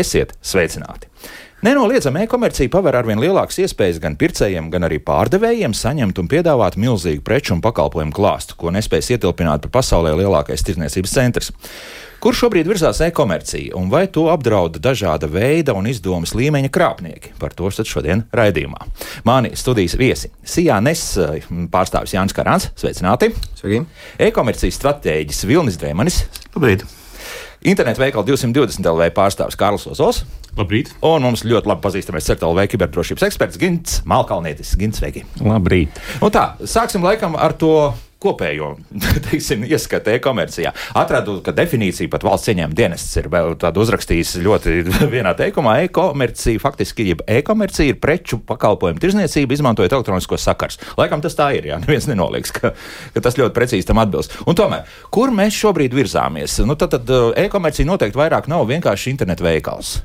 Esiet sveicināti! Nenoliedzami e-komercija paver arvien lielākas iespējas gan pircējiem, gan arī pārdevējiem saņemt un piedāvāt milzīgu preču un pakalpojumu klāstu, ko nespēs ietilpināt par pasaulē lielākais tirdzniecības centrs. Kur šobrīd virzās e-komercija un vai to apdraud dažāda veida un izdomas līmeņa krāpnieki? Par to šodien raidījumā. Mani studijas viesi - Sijānes pārstāvis Jānis Karants, sveicināti! E-komercijas stratēģis Vilnis Drēmanis. Labrīt! Internetu veikala 220 LV pārstāvis Kārlis Ozols. Labrīt! Un mums ļoti labi pazīstamais CERTLV kiberdrošības eksperts Gins Malkalnietis. Gins, sveiki! Labrīt! Un tā, sāksim laikam ar to kopējo teiksim, ieskatu e-komercijā. Atradu, ka definīcija pat valsts ieņēmuma dienests ir uzrakstījis ļoti vienā teikumā. E-komercija faktiski ir e-komercija, ir preču pakalpojumu tirzniecība, izmantojot elektronisko sakars. Laikam tas tā ir, jā, neviens nenoliedz, ka, ka tas ļoti precīzi tam atbilst. Un tomēr, kur mēs šobrīd virzāmies? Nu, tad, tad e-komercija noteikti vairāk nav vienkārši internetu veikals.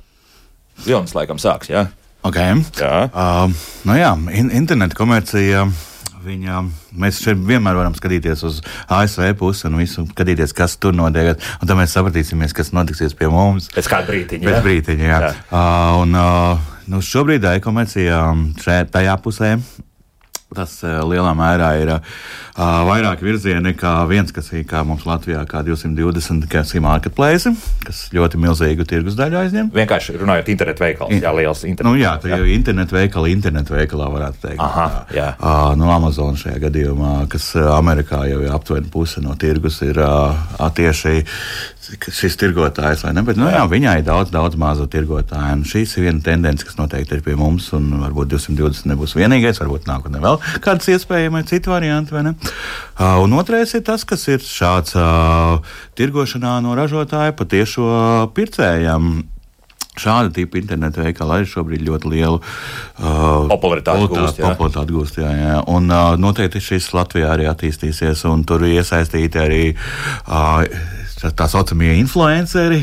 Vilnis laikam sāks, jā. Okay. Jā. Uh, nu jā, in internetu komercija. Viņa, mēs šeit vienmēr varam skatīties uz ASV pusi un visu, skatīties, kas tur notiek. Tad mēs sapratīsimies, kas notiksies pie mums. Pēc kāda brīdiņa. Pēc brīdiņa, jā. jā. Uh, un, uh, nu, šobrīd e-komercija šeit, tajā pusē Tas uh, lielā mērā ir uh, vairāk virzieni nekā viens, kas ir kā mums Latvijā, kā 220, kas ir marketplace, kas ļoti milzīgu tirgus daļu aizņem. Vienkārši runājot, internetu veikals, jā, liels internetu. Nu, jā, tā jau internetu veikala, internetu veikalā varētu teikt. Aha, jā. Uh, no Amazon šajā gadījumā, kas Amerikā jau ir aptuveni puse no tirgus, ir uh, tieši šis tirgotājs, ne? Bet, nu, jā, viņai ir daudz, daudz mazu tirgotāju. Un šīs ir viena tendence, kas noteikti ir pie mums, varbūt 220 nebūs vienīgais, varbūt nākotnē vēl citu variantu, vai ne? Uh, un otrais ir tas, kas ir šāds uh, tirgošanā no ražotāja patiešo pircējiem. Šāda tipa internetu veikala arī šobrīd ļoti lielu uh, popularitāti gūst. Popularitāti gūst jā, jā. Un uh, noteikti šis Latvijā arī attīstīsies, un tur iesaistīti arī. Uh, tā saucamie influenceri,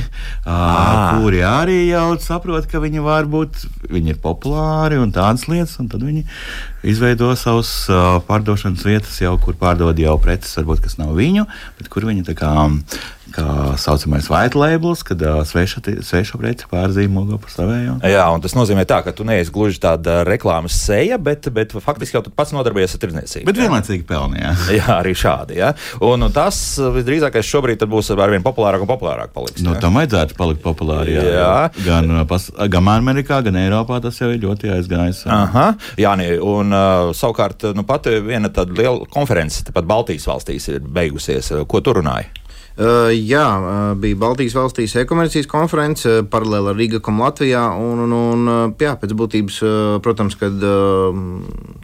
ah. kuri arī jau saprot, ka viņi var būt, viņi ir populāri un tādas lietas, un tad viņi izveido savus uh, pārdošanas vietas, jau, kur pārdod jau preces, varbūt, kas nav viņu, bet kur viņi tā kā kā saucamais white labels, kad uh, sveša, sveša preci pārzīmogo par savējo. Jā, un tas nozīmē tā, ka tu neesi gluži tāda reklāmas seja, bet, bet faktiski jau tu pats nodarbojies ar tirdzniecību. Bet vienlaicīgi pelni, jā. jā, arī šādi, jā. Un, un tas visdrīzākais šobrīd būs arvien populārāk un populārāk paliks. Nu, tam vajadzētu palikt populāri, jā. jā. Gan, pas, gan Amerikā, gan Eiropā tas jau ir ļoti aizgājis. Aha, jā, un uh, savukārt, nu pat viena tāda liela konference, pat Baltijas valstīs ir beigusies. Ko tur runāja? Jā, bija Baltijas valstīs e-komercijas konference, paralēli ar Rīgakom Latvijā. Un, un, un, jā, pēc būtības, protams, kad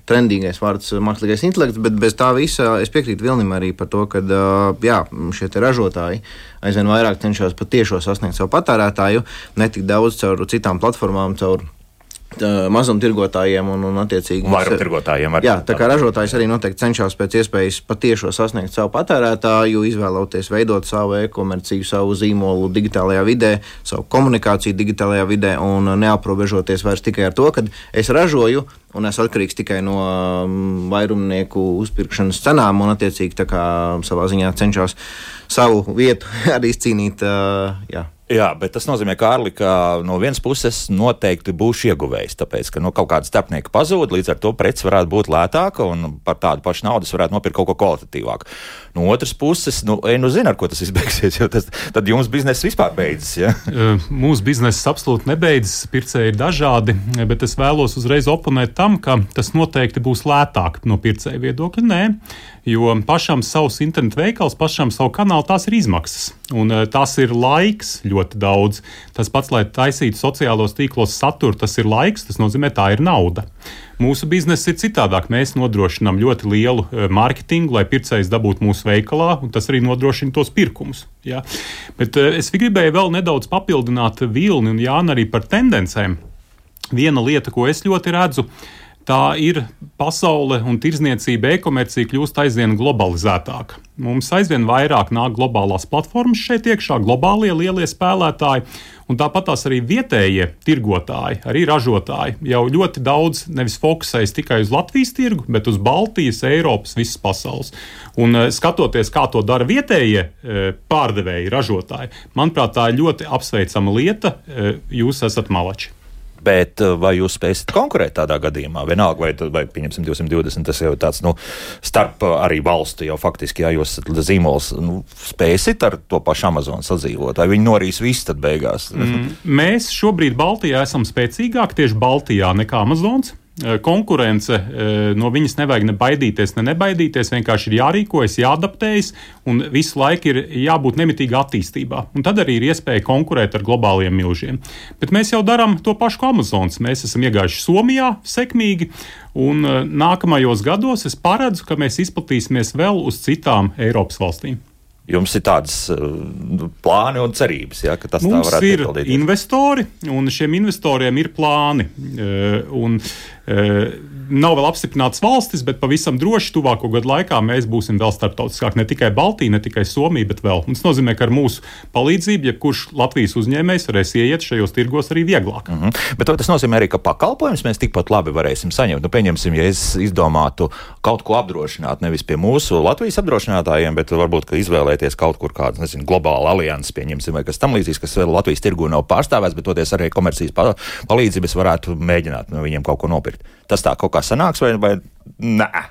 trendīgais vārds - mākslīgais intelekts, bet bez tā visa es piekrītu Vilnim arī par to, ka jā, šie ražotāji aizvien vairāk cenšas patiešo sasniegt savu patērētāju, ne tik daudz caur citām platformām, caur mazumtirgotājiem un, un attiecīgi vairumtirgotājiem. Jā, tā kā ražotājs arī noteikti cenšas pēc iespējas patiešo sasniegt savu patērētāju, izvēloties veidot savu e-komerciju, savu zīmolu digitālajā vidē, savu komunikāciju digitālajā vidē un neaprobežoties vairs tikai ar to, ka es ražoju un es atkarīgs tikai no vairumnieku uzpirkšanas cenām un attiecīgi savā ziņā cenšas savu vietu arī izcīnīt. Jā. Jā, bet tas nozīmē, Kārli, ka no vienas puses noteikti būs ieguvējs, tāpēc, ka nu, kaut kāda starpnieka pazūd, līdz ar to preci varētu būt lētāka un par tādu pašu naudu varētu nopirkt kaut ko kvalitatīvāku. No otras puses, nu, ej, nu zina, ar ko tas izbeigsies, jo tas, tad jums biznesa vispār beidzas. Ja? Mūsu biznesa absolūti nebeidzas, pircēji ir dažādi, bet es vēlos uzreiz oponēt tam, ka tas noteikti būs lētāk no pircēja viedokļa. Nē, jo pašam savs internetu veikals, pašam savu kanālu, tās ir izmaksas. Un tas ir laiks ļoti daudz. Tas pats, lai taisītu sociālos tīklos saturu, tas ir laiks, tas nozīmē, tā ir nauda. Mūsu biznesa ir citādāk. Mēs nodrošinām ļoti lielu mārketingu, lai pircējs dabūtu mūsu veikalā, un tas arī nodrošina tos pirkumus. Ja? Bet es gribēju vēl nedaudz papildināt Vilni un Jānu arī par tendencēm. Viena lieta, ko es ļoti redzu, tā ir pasaule un tirzniecība, e-komercija kļūst aizvien globalizētāka. Mums aizvien vairāk nāk globālās platformas šeit iekšā, globālie lielie spēlētāji. Un tāpat tās arī vietējie tirgotāji, arī ražotāji jau ļoti daudz nevis fokusējas tikai uz Latvijas tirgu, bet uz Baltijas, Eiropas, visas pasaules. Un eh, skatoties, kā to dara vietējie eh, pārdevēji, ražotāji, manuprāt, tā ir ļoti apsveicama lieta. Eh, jūs esat malači. Bet vai jūs spēsiet konkurēt tādā gadījumā? Vienalga, vai, vai pieņemsim 220, tas jau ir tāds nu, starp arī valstu jau faktiski, ja jūs esat zīmols, nu, spēsit ar to pašu Amazon sadzīvot, vai viņi norīs visu tad beigās? Mm, mēs šobrīd Baltijā esam spēcīgāki tieši Baltijā nekā Amazons. Eh, konkurence, eh, no viņas nevajag ne baidīties, ne nebaidīties. Vienkārši ir jārīkojas, jāadaptējas un visu laiku ir jābūt nemitīgā attīstībā. Un tad arī ir iespēja konkurēt ar globāliem milžiem. Bet mēs jau darām to pašu kā Amazons. Mēs esam iegājuši Somijā sekmīgi, un eh, nākamajos gados es paredzu, ka mēs izplatīsimies vēl uz citām Eiropas valstīm jums ir tādas uh, plāni un cerības, ja, ka tas Mums tā varētu ir investori, un šiem investoriem ir plāni. Uh, un, uh, nav vēl apstiprināts valstis, bet pavisam droši tuvāko gadu laikā mēs būsim vēl starptautiskāk. Ne tikai Baltija, ne tikai Somija, bet vēl. Un tas nozīmē, ka ar mūsu palīdzību, jebkurš Latvijas uzņēmējs varēs ieiet šajos tirgos arī vieglāk. Mm -hmm. Bet tas nozīmē arī, ka pakalpojumus mēs tikpat labi varēsim saņemt. Nu, pieņemsim, ja es izdomātu kaut ko apdrošināt, nevis pie mūsu Latvijas apdrošinātājiem, bet varbūt izvēlēties kaut kur kādu, nezinu, globālu aliansi, pieņemsim, vai kas tam līdzīgs, kas vēl Latvijas tirgu nav pārstāvēts, bet toties arī komercijas palīdzības varētu mēģināt no viņiem kaut ko nopirkt. Tas tā kaut kā sanāks, vai, vai nē,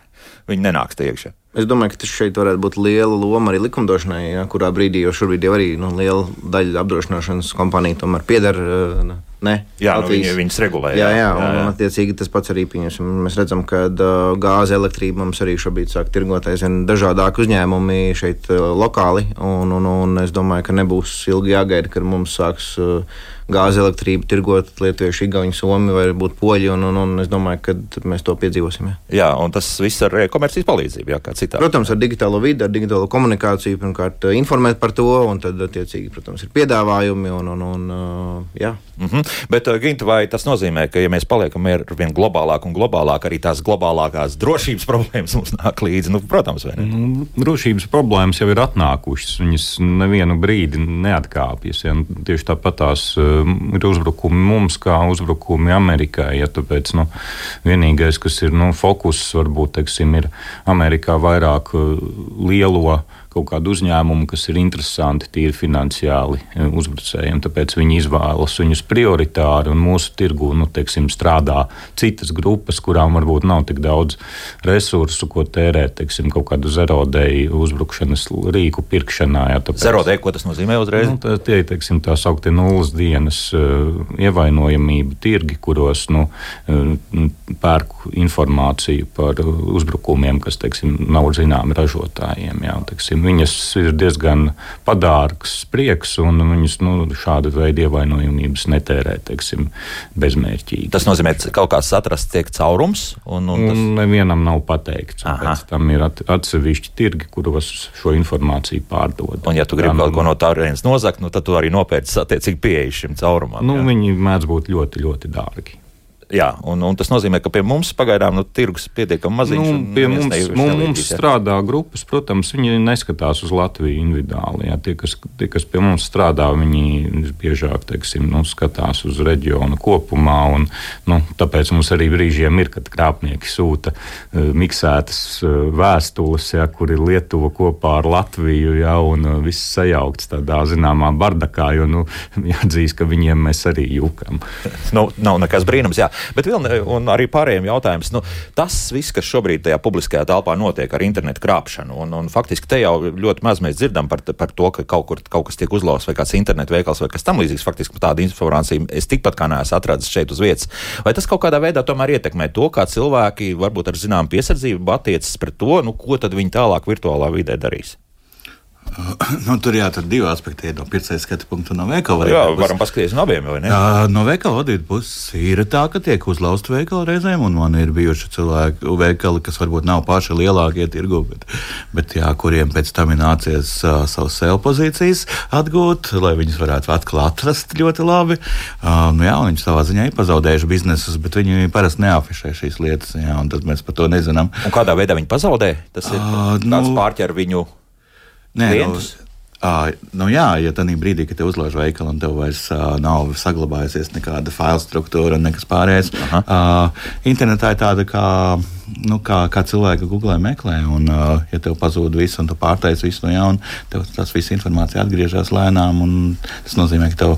viņi nenāks te iekšā. Es domāju, ka tas šeit varētu būt liela loma arī likumdošanai, ja, kurā brīdī jau šobrīd jau arī nu, liela daļa apdrošināšanas kompāniju tomēr pieder. Uh, Ne, jā, nu, viņi, viņas regulē. Jā, jā, jā, jā, jā. un attiecīgi tas pats arī pieņemsim. Mēs redzam, ka uh, gāze, elektrība mums arī šobrīd sāk tirgot aizvien dažādāk uzņēmumi šeit uh, lokāli, un, un, un es domāju, ka nebūs ilgi jāgaida, kad mums sāks uh, gāzi, elektrību tirgot lietuvieši, igauni, somi vai būt poļi. Un, un, un es domāju, ka mēs to piedzīvosim. Jā, jā un tas viss ar komercijas palīdzību, jā, kā citādi. Protams, ar digitālo vidi, ar digitālo komunikāciju, pirmkārt, informēt par to, un tad, attiecīgi, protams, ir piedāvājumi. Un, un, un, jā. Mm -hmm. Bet, Gint, vai tas nozīmē, ka, ja mēs paliekam ar vien globālāk un globālāk, arī tās globālākās drošības problēmas mums nāk līdzi? Nu, protams, vai ne? Nu, drošības problēmas jau ir atnākušas. Viņas nevienu brīdi neatkāpjas. Ja? Tieši tāpat tās ir uzbrukumi mums, kā uzbrukumi Amerikai. Ja, tāpēc nu, vienīgais, kas ir nu, fokus, varbūt teiksim, ir Amerikā vairāk uh, lielo kaut kādu uzņēmumu, kas ir interesanti tīri finansiāli e, uzbrucējiem. Tāpēc viņi izvēlas viņus prioritāri un mūsu tirgu nu, teiksim, strādā citas grupas, kurām varbūt nav tik daudz resursu, ko tērēt teiksim, kaut kādu zerodēju uzbrukšanas rīku pirkšanā. Jā, tāpēc, zerodēju, ko tas nozīmē uzreiz? Nu, tā, tie ir tā sauktie nulles dienas uh, ievainojamība tirgi, kuros nu, uh, pērku informāciju par uzbrukumiem, kas teiksim, nav zināmi ražotājiem. Jā, teiksim, viņas ir diezgan padārgs prieks, un viņas nu, šāda veida ievainojumības netērē teiksim, bezmērķīgi. Tas nozīmē, ka kaut kāds atrasts tiek caurums. Un, un tas... Nevienam nav pateikts. Tam ir at, atsevišķi tirgi, kuros šo informāciju pārdod. Un, ja tu gribi kaut ko no tā viens nozagt, nu, tad tu arī nopērci attiecīgi pieeju šim caurumam. Nu, jā. viņi mēdz būt ļoti, ļoti dārgi. Jā, un, un tas nozīmē, ka pie mums pagaidām nu, tirgus pietiekami maziņš. Nu, pie mums, mums, mums strādā grupas, protams, viņi neskatās uz Latviju individuāli. Jā. Tie, kas, tie, kas pie mums strādā, viņi biežāk teiksim, nu, skatās uz reģionu kopumā. Un, nu, tāpēc mums arī brīžiem ir, kad krāpnieki sūta uh, miksētas uh, vēstules, jā, kur ir Lietuva kopā ar Latviju, jā, un uh, viss sajaukts tādā zināmā bardakā, jo nu, jāatzīst, ka viņiem mēs arī jūkam. nu, nav nekas brīnums. Jā. Bet vēl un arī pārējiem jautājums. Nu, tas viss, kas šobrīd tajā publiskajā telpā notiek ar internetu krāpšanu, un, un faktiski te jau ļoti maz mēs dzirdam par, par to, ka kaut kur kaut kas tiek uzlauzts vai kāds internetu veikals vai kas tam līdzīgs. Faktiski tāda informācija es tikpat kā neesmu atradzis šeit uz vietas. Vai tas kaut kādā veidā tomēr ietekmē to, kā cilvēki varbūt ar zināmu piesardzību attiecas pret to, nu, ko tad viņi tālāk virtuālā vidē darīs? Nu, tur jā, tur divi aspekti ir no pircēja skatu punkta no veikala. Jā, varam paskatīties no abiem? Jā, no veikala vadīt puses ir tā, ka tiek uzlauzta veikala reizēm, un man ir bijuši cilvēki, veikali, kas varbūt nav paši lielākie tirgu, bet, bet jā, kuriem pēc tam ir nācies uh, savas sev pozīcijas atgūt, lai viņas varētu atkal atrast ļoti labi. Uh, nu, jā, viņi savā ziņā ir pazaudējuši biznesus, bet viņi parasti neafišē šīs lietas, jā, un tad mēs par to nezinām. Un kādā veidā viņi pazaudē? Tas ir uh, nu, pārķer viņu Nē, klientus? nu, Uh, nu jā, ja tādā brīdī, kad te uzlaiž veikalu un tev vairs uh, nav saglabājusies nekāda faila struktūra, nekas pārējais, uh, internetā ir tāda kā, nu, kā, kā cilvēki Google meklē. Un, uh, ja tev pazūd viss un tu pārtaisi visu no jauna, tev tas viss informācija atgriežas lēnām. Tas nozīmē, ka tev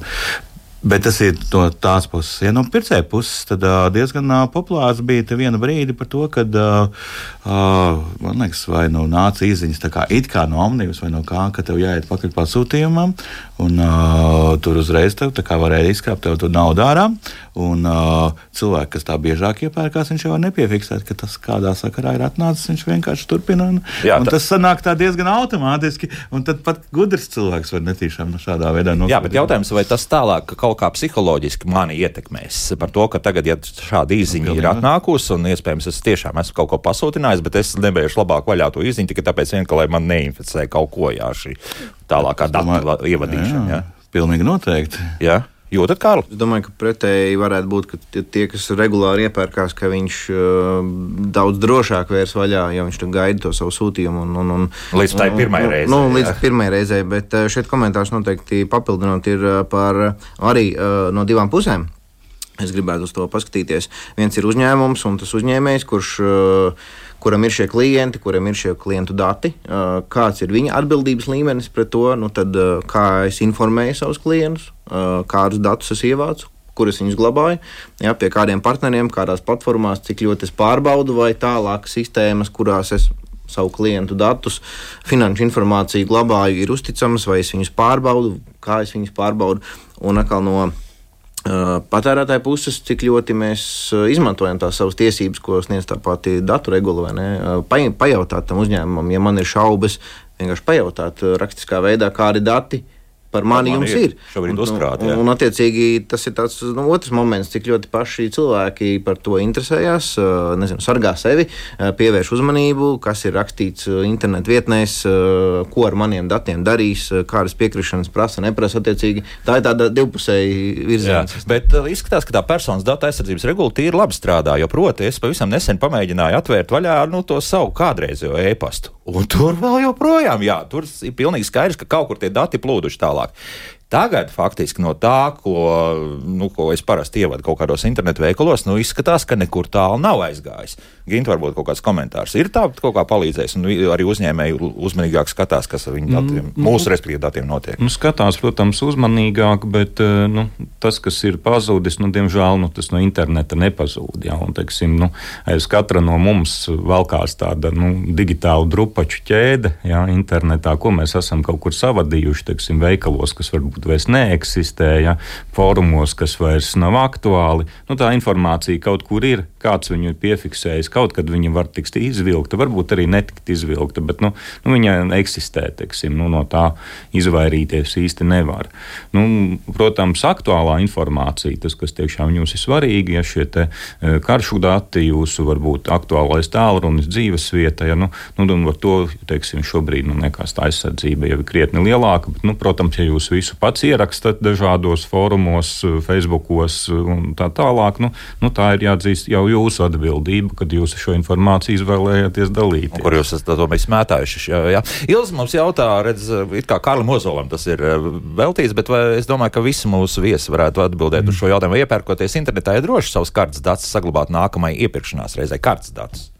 Bet tas ir no tās puses. Ja no pircēja puses, tad uh, diezgan uh, populārs bija viena brīdi par to, ka, uh, uh, man liekas, vai nu nāca izziņas kā it kā no omnibus vai no kā, ka tev jāiet pakaļ pasūtījumam, un uh, tur uzreiz tev varēja izkāpt tev naudu ārā. Un uh, cilvēki, kas tā biežāk iepērkās, viņš jau var nepiefiksēt, ka tas kādā sakarā ir atnācis. Viņš vienkārši turpina. Un, Jā, un tā... Tas sanāk tā diezgan automātiski, un tad pat gudrs cilvēks var netīšām no šādā veidā nokļūt. Jā, bet jautājums, vai tas tālāk kaut kā psiholoģiski mani ietekmēs par to, ka tagad, ja šāda īziņa ir atnākusi, un iespējams es tiešām esmu kaut ko pasūtinājis, bet es nebēšu labāk vaļā to īziņu tikai tāpēc, vien, ka, lai man neinficē kaut ko jā, šī tālākā datu ievadīšana. Jā, jā. Pilnīgi noteikti. Jā. Jūtat, Kārl? Es domāju, ka pretēji varētu būt, ka tie, kas regulāri iepērkās, ka viņš uh, daudz drošāk vērs vaļā, ja viņš gaida to savu sūtījumu. Un, un, un, līdz tai pirmajai reizei. Nu, līdz pirmajai reizei, bet šeit komentārs noteikti papildinot ir par arī uh, no divām pusēm. Es gribētu uz to paskatīties. Viens ir uzņēmums un tas uzņēmējs, kurš uh, kuram ir šie klienti, kuram ir šie klientu dati, kāds ir viņa atbildības līmenis pret to, nu tad, kā es informēju savus klientus, kādus datus es ievācu, kur es viņus glabāju, ja, pie kādiem partneriem, kādās platformās, cik ļoti es pārbaudu, vai tālāk sistēmas, kurās es savu klientu datus, finanšu informāciju glabāju, ir uzticamas, vai es viņus pārbaudu, kā es viņus pārbaudu. Un atkal no patērētāja puses, cik ļoti mēs izmantojam tās savas tiesības, ko sniedz tā pati datu regula, vai ne? Pajautāt tam uzņēmumam, ja man ir šaubas, vienkārši pajautāt rakstiskā veidā, kādi dati ir par mani jums ir. Šobrīd un, uzkrāt, un, un, attiecīgi, tas ir tāds nu, otrs moments, cik ļoti paši cilvēki par to interesējās, nezinu, sargā sevi, pievērš uzmanību, kas ir rakstīts internetu vietnēs, ko ar maniem datiem darīs, kādas piekrišanas prasa, neprasa. Attiecīgi, tā ir tāda divpusēja virziena. Bet izskatās, ka tā personas datu aizsardzības regula tīri labi strādā, jo proti es pavisam nesen pamēģināju atvērt vaļā nu, to savu kādreizējo e-pastu. Un tur vēl joprojām, jā, tur ir pilnīgi skaidrs, ka kaut kur tie dati plūduši tālāk tālāk. Tagad faktiski no tā, ko, nu, ko es parasti ievadu kaut kādos internetu veikalos, nu, izskatās, ka nekur tālu nav aizgājis. Gint, varbūt kaut kāds komentārs ir tā, kaut kā palīdzējis, un arī uzņēmēji uzmanīgāk skatās, kas ar viņu datiem, mm, mūsu respektīvi datiem notiek. Nu, skatās, protams, uzmanīgāk, bet eh, nu, tas, kas ir pazudis, nu, diemžēl nu, tas no interneta nepazūd. Jā, un, teiksim, nu, aiz katra no mums valkās tāda nu, digitāla drupaču ķēde jā, internetā, ko mēs esam kaut kur savadījuši, teiksim, veikalos, kas varbūt vairs neeksistē, jā, fórumos, kas vairs nav aktuāli. Nu, tā informācija kaut kur ir, kāds viņu ir piefiksējis kaut kad viņa var tikt izvilkta, varbūt arī netikt izvilkta, bet nu, nu, viņa eksistē. Teiksim, nu, no tā izvairīties īsti nevar. Nu, protams, aktuālā informācija, tas, kas tiešām jums ir svarīgi, ja šie te, e, karšu dati, jūsu varbūt aktuālais tālrunis, dzīves vieta, ja, nu, nu, un ar to teiksim, šobrīd nu, nekās tā aizsardzība jau ir krietni lielāka. Bet, nu, protams, ja jūs visu pats ierakstat dažādos fórumos, Facebookos un tā tālāk, nu, nu, tā ir jāatzīst jau jūsu atbildība, kad jūs šo informāciju izvēlējāties dalīt. Kur jūs esat to smētājuši? Jā, jā. Ilzi mums jautā, redz, it kā Kārlim Ozolam tas ir eh, veltīts, bet es domāju, ka visi mūsu viesi varētu atbildēt mm. uz šo jautājumu. Iepērkoties internetā, ir droši savus kartes datus saglabāt nākamajai iepirkšanās reizei kartes datus?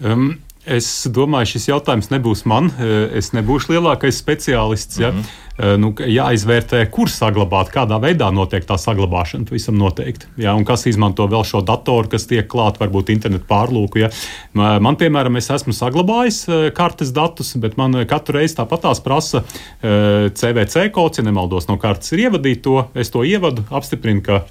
Um, Es domāju, šis jautājums nebūs man. Eh, es nebūšu lielākais speciālists. Ja? Mm -hmm. Nu, jāizvērtē, kur saglabāt, kādā veidā notiek tā saglabāšana. Visam noteikti. Ja? Un kas izmanto vēl šo datoru, kas tiek klāta, varbūt internetu pārlūku. Ja? Man, piemēram, es esmu saglabājis kartes datus, bet man katru reizi tāpatās prasa CVC kods, ja nemaldos no kartes, ir ievadīt to. Es to ievadu, apstiprinu, ka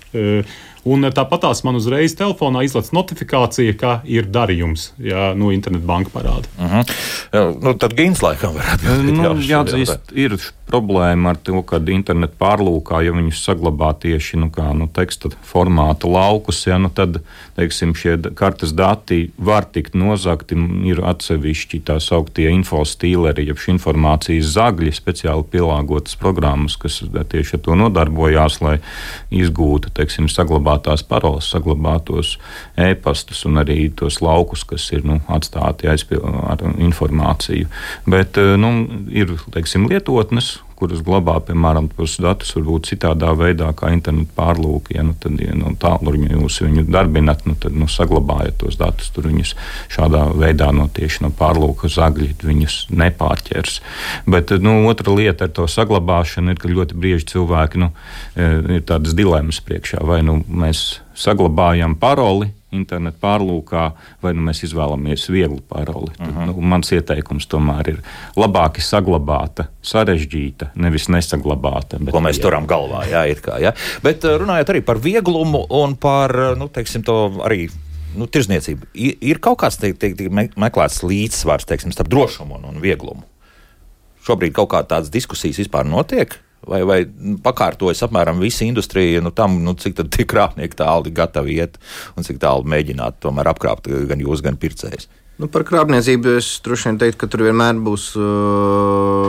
Un tāpat tās man uzreiz telefonā izlaiž notifikācija, ka ir darījums, ja nu, internetbanka parāda. Uh mhm. -huh. jā, nu, tad Gins laikam varētu būt. Nu, jāatzīst, ir problēma ar to, ka internetu pārlūkā, ja viņus saglabā tieši nu, kā, nu, teksta formāta laukus, ja, nu, tad teiksim, šie kartes dati var tikt nozagti. Ir atsevišķi tā sauktie infostīleri, jeb informācijas zagļi, speciāli pielāgotas programmas, kas tieši ar to nodarbojās, lai izgūtu, teiksim, saglabātu saglabātās paroles, saglabātos e-pastus un arī tos laukus, kas ir nu, atstāti aizpil, ar informāciju. Bet nu, ir teiksim, lietotnes, kuras glabā, piemēram, tos datus varbūt citādā veidā, kā internetu pārlūki. Ja, nu, tad, ja nu, tālruņa jūs viņu darbinat, nu, tad nu, saglabājat tos datus. Tur viņus šādā veidā no tieši no pārlūka zagļi viņus nepārķers. Bet nu, otra lieta ar to saglabāšanu ir, ka ļoti bieži cilvēki nu, e, ir tādas dilemmas priekšā. Vai nu mēs saglabājam paroli internetu pārlūkā, vai nu mēs izvēlamies vieglu paroli. Tad, uh mhm. -huh. nu, mans ieteikums tomēr ir labāk saglabāta, sarežģīta, nevis nesaglabāta. Ko mēs jā. turam galvā, jā, it kā. Jā. Bet eh, runājot arī par vieglumu un par, eh, nu, teiksim, to arī. Nu, tirzniecība ir, ir kaut kāds te, te, te meklēts līdzsvars teiksim, starp drošumu un, un vieglumu. Šobrīd kaut kādas diskusijas vispār notiek vai, vai pakārtojas apmēram visa industrija nu, tam, nu, cik tie krāpnieki tālu gatavi iet un cik tālu mēģināt tomēr apkrāpt gan jūs, gan pircējus. Nu, par krāpniecību es droši vien teiktu, ka tur vienmēr būs,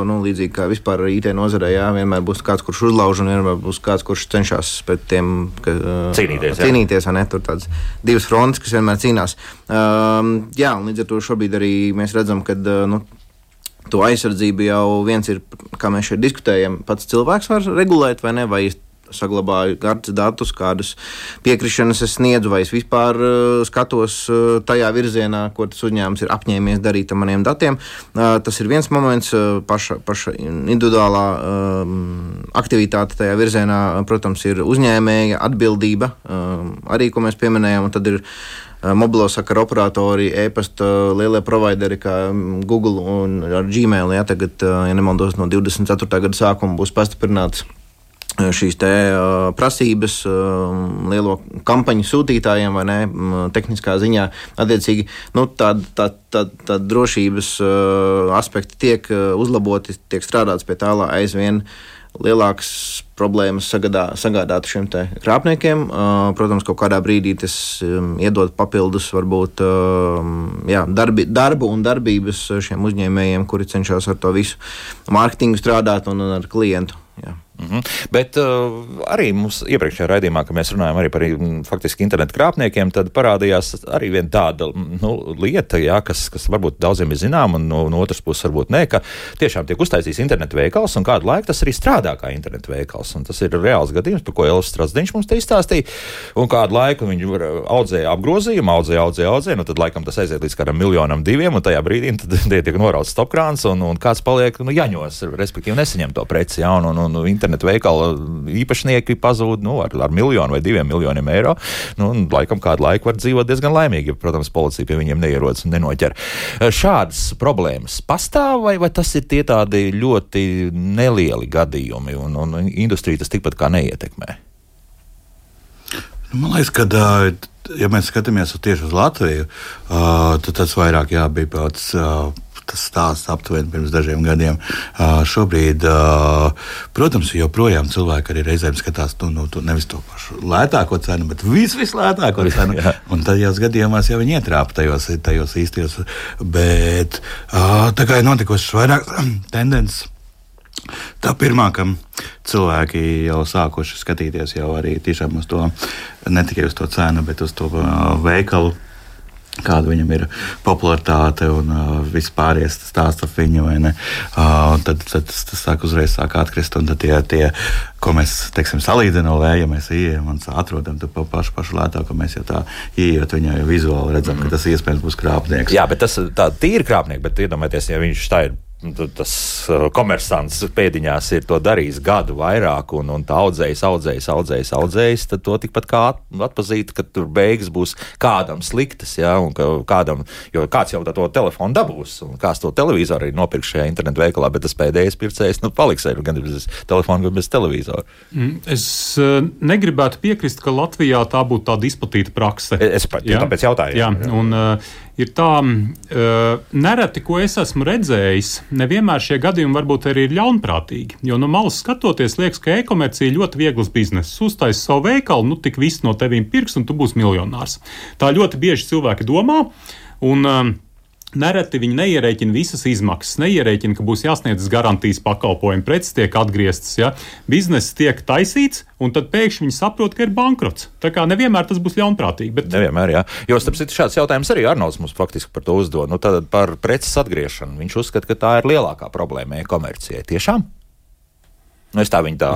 nu, līdzīgi kā vispār IT nozarē, jā, vienmēr būs kāds, kurš uzlauž, un vienmēr būs kāds, kurš cenšas pret tiem ka, cīnīties. Jā. Cīnīties, ne? Tur tādas divas frontes, kas vienmēr cīnās. Um, jā, un līdz ar to šobrīd arī mēs redzam, ka, nu, to aizsardzību jau viens ir, kā mēs šeit diskutējam, pats cilvēks var regulēt vai ne. Vai saglabāju kartes datus, kādas piekrišanas es sniedzu, vai es vispār uh, skatos uh, tajā virzienā, ko tas uzņēmums ir apņēmies darīt ar maniem datiem. Uh, tas ir viens moments, uh, paša, paša individuālā uh, aktivitāte tajā virzienā, protams, ir uzņēmēja atbildība, uh, arī ko mēs pieminējām. Tad ir mobilo sakaru operatori, e-pasta lielie provideri kā mm, Google un Gmail. Ja, tagad, eh, ja nemaldos, no 24. gada sākuma būs pastiprināts eh, šīs te, uh, prasības uh, lielo kampaņu sūtītājiem vai ne, um, tehniskā ziņā. Attiecīgi, nu, tāda tā, tā, tā drošības uh, aspekti tiek uh, uzlaboti, tiek strādāts pie tā, lai aizvien lielākas problēmas sagādā, sagādātu šiem krāpniekiem. Protams, kaut kādā brīdī tas um, iedod papildus, varbūt uh, jā, darbi, darbu un darbības šiem uzņēmējiem, kuri cenšas ar to visu mārketingu strādāt un ar klientu. Jā. Mm -hmm. Bet uh, arī mums iepriekšējā raidījumā, kad mēs runājām par mm, faktiski internetu krāpniekiem, tad parādījās arī tāda nu, lieta, jā, kas, kas varbūt daudziem ir zināma, un no, no otras puses varbūt nē, ka tiešām tiek uztaisīts internetu veikals, un kādu laiku tas arī strādā kā internetu veikals. Tas ir reāls gadījums, par ko Elvis Strasdiņš mums te izstāstīja. Un kādu laiku viņi audzēja apgrozījumu, audzēja, audzēja, audzēja, nu tad laikam tas aiziet līdz kādam miljonam diviem, un tajā brīdī tie tiek norauts stopkrāns, un, un kāds paliek nu, jaņos, respektīvi nesaņem to preci. Jā, un, un, un, un internetu veikala īpašnieki pazūd nu, ar, ar miljonu vai diviem miljoniem eiro. Nu, un, laikam kādu laiku var dzīvot diezgan laimīgi, ja, protams, policija pie viņiem neierodas un nenoķer. Šādas problēmas pastāv, vai, vai tas ir tie tādi ļoti nelieli gadījumi, un, un industrija tas tikpat kā neietekmē? Nu, man liekas, ka, ja mēs skatāmies tieši uz Latviju, tad tas vairāk jā, bija pats tas stāsts aptuveni pirms dažiem gadiem. Uh, šobrīd, uh, protams, joprojām cilvēki arī reizēm skatās nu, nu, nevis to pašu lētāko cenu, bet vis, vislētāko cenu. Un tajos gadījumos jau viņi ietrāpa tajos, tajos īstajos. Bet uh, tā kā ir notikušas vairāk tendences. Tā pirmā, ka cilvēki jau sākuši skatīties jau arī tiešām uz to, ne tikai uz to cenu, bet uz to veikalu kāda viņam ir popularitāte un uh, vispārējais stāsts par viņu. Uh, tad, tad tas, sāk uzreiz sāk atkrist. Un tad tie, tie ko mēs teiksim, salīdzinām, vai ja mēs ieejam un atrodam to pašu, pašu lētāko, mēs jau tā ieejot viņā jau vizuāli redzam, mm. ka tas iespējams būs krāpnieks. Jā, bet tas tā tīri krāpnieks, bet iedomājieties, ja viņš tā ir tas uh, komersants pēdiņās ir to darījis gadu vairāk, un, un tā audzējis, audzējis, audzējis, audzējis, tad to tikpat kā atpazīt, ka tur beigas būs kādam sliktas, ja, un ka kādam, jo kāds jau to telefonu dabūs, un kāds to televizoru arī nopirks šajā internetu veikalā, bet tas pēdējais pircējs, nu, paliks ar gan bez telefona, gan bez televizora. Mm, es uh, negribētu piekrist, ka Latvijā tā būtu tāda izplatīta prakse. Es pat, jā? tāpēc jautāju. Jā, jā. un uh, ir tā, uh, nereti, ko es esmu redzējis, nevienmēr šie gadījumi varbūt arī ir ļaunprātīgi. Jo no malas skatoties, liekas, ka e-komercija ļoti viegls bizness. Uztais savu veikalu, nu tik viss no tevīm pirks, un tu būsi miljonārs. Tā ļoti bieži cilvēki domā. Un, uh, Nereti viņi neierēķina visas izmaksas, neierēķina, ka būs jāsniedz garantijas pakalpojumi, preces tiek atgrieztas, ja? bizness tiek taisīts, un tad pēkšņi viņi saprot, ka ir bankrots. Tā kā nevienmēr tas būs ļaunprātīgi. Bet... Nevienmēr, jā. Jo, starp citu, šāds jautājums arī Arnolds mums faktiski par to uzdod. Nu, tad par preces atgriešanu. Viņš uzskata, ka tā ir lielākā problēma e-komercijai. Tiešām? Nu, es tā viņu tā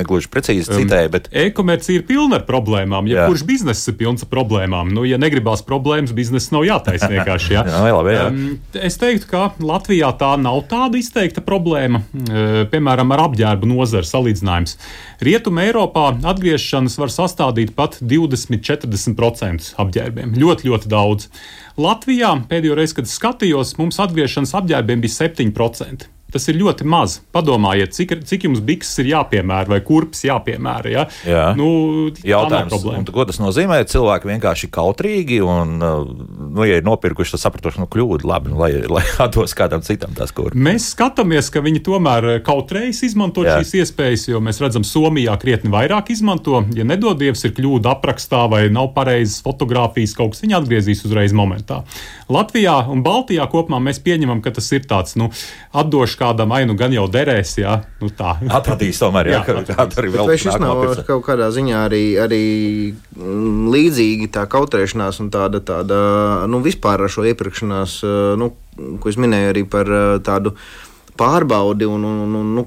negluži precīzi citēju, bet. Um, E-komercija ir pilna ar problēmām. Ja kurš bizness ir pilns ar problēmām? Nu, ja negribās problēmas, biznesa nav jātaisa vienkārši. Ja? jā, labi, jā. Um, es teiktu, ka Latvijā tā nav tāda izteikta problēma. Uh, piemēram, ar apģērbu nozari salīdzinājums. Rietumē Eiropā atgriešanas var sastādīt pat 20-40% apģērbiem. Ļoti, ļoti daudz. Latvijā pēdējo reizi, kad skatījos, mums atgriešanas apģērbiem bija 7%. Tas ir ļoti maz. Padomājiet, cik, cik jums bikses ir jāpiemēra vai kurpes jāpiemēra. Ja? Jā. Nu, Jautājums, un, ko tas nozīmē? Cilvēki vienkārši kautrīgi un, nu, ja ir nopirkuši, tad sapratuši, nu, kļūda labi, nu, lai, lai atdos kādam citam tās kurpes. Mēs skatāmies, ka viņi tomēr kautrējas izmantot Jā. šīs iespējas, jo mēs redzam, Somijā krietni vairāk izmanto. Ja nedodievs ir kļūda aprakstā vai nav pareizas fotografijas, kaut kas viņi atgriezīs uzreiz momentā. Latvijā un Baltijā kopumā mēs pieņemam, ka tas ir tāds nu, atdošs kādam ainu gan jau derēs. Jā, nu tā. Atradīs tomēr, jā, jā kā, arī vēl. Vai šis nav nopirsa. kaut kādā ziņā arī, arī mm, līdzīgi tā kautrēšanās un tāda, tāda nu, vispār ar šo iepirkšanās, nu, ko es minēju arī par tādu pārbaudi un, un, un, un nu,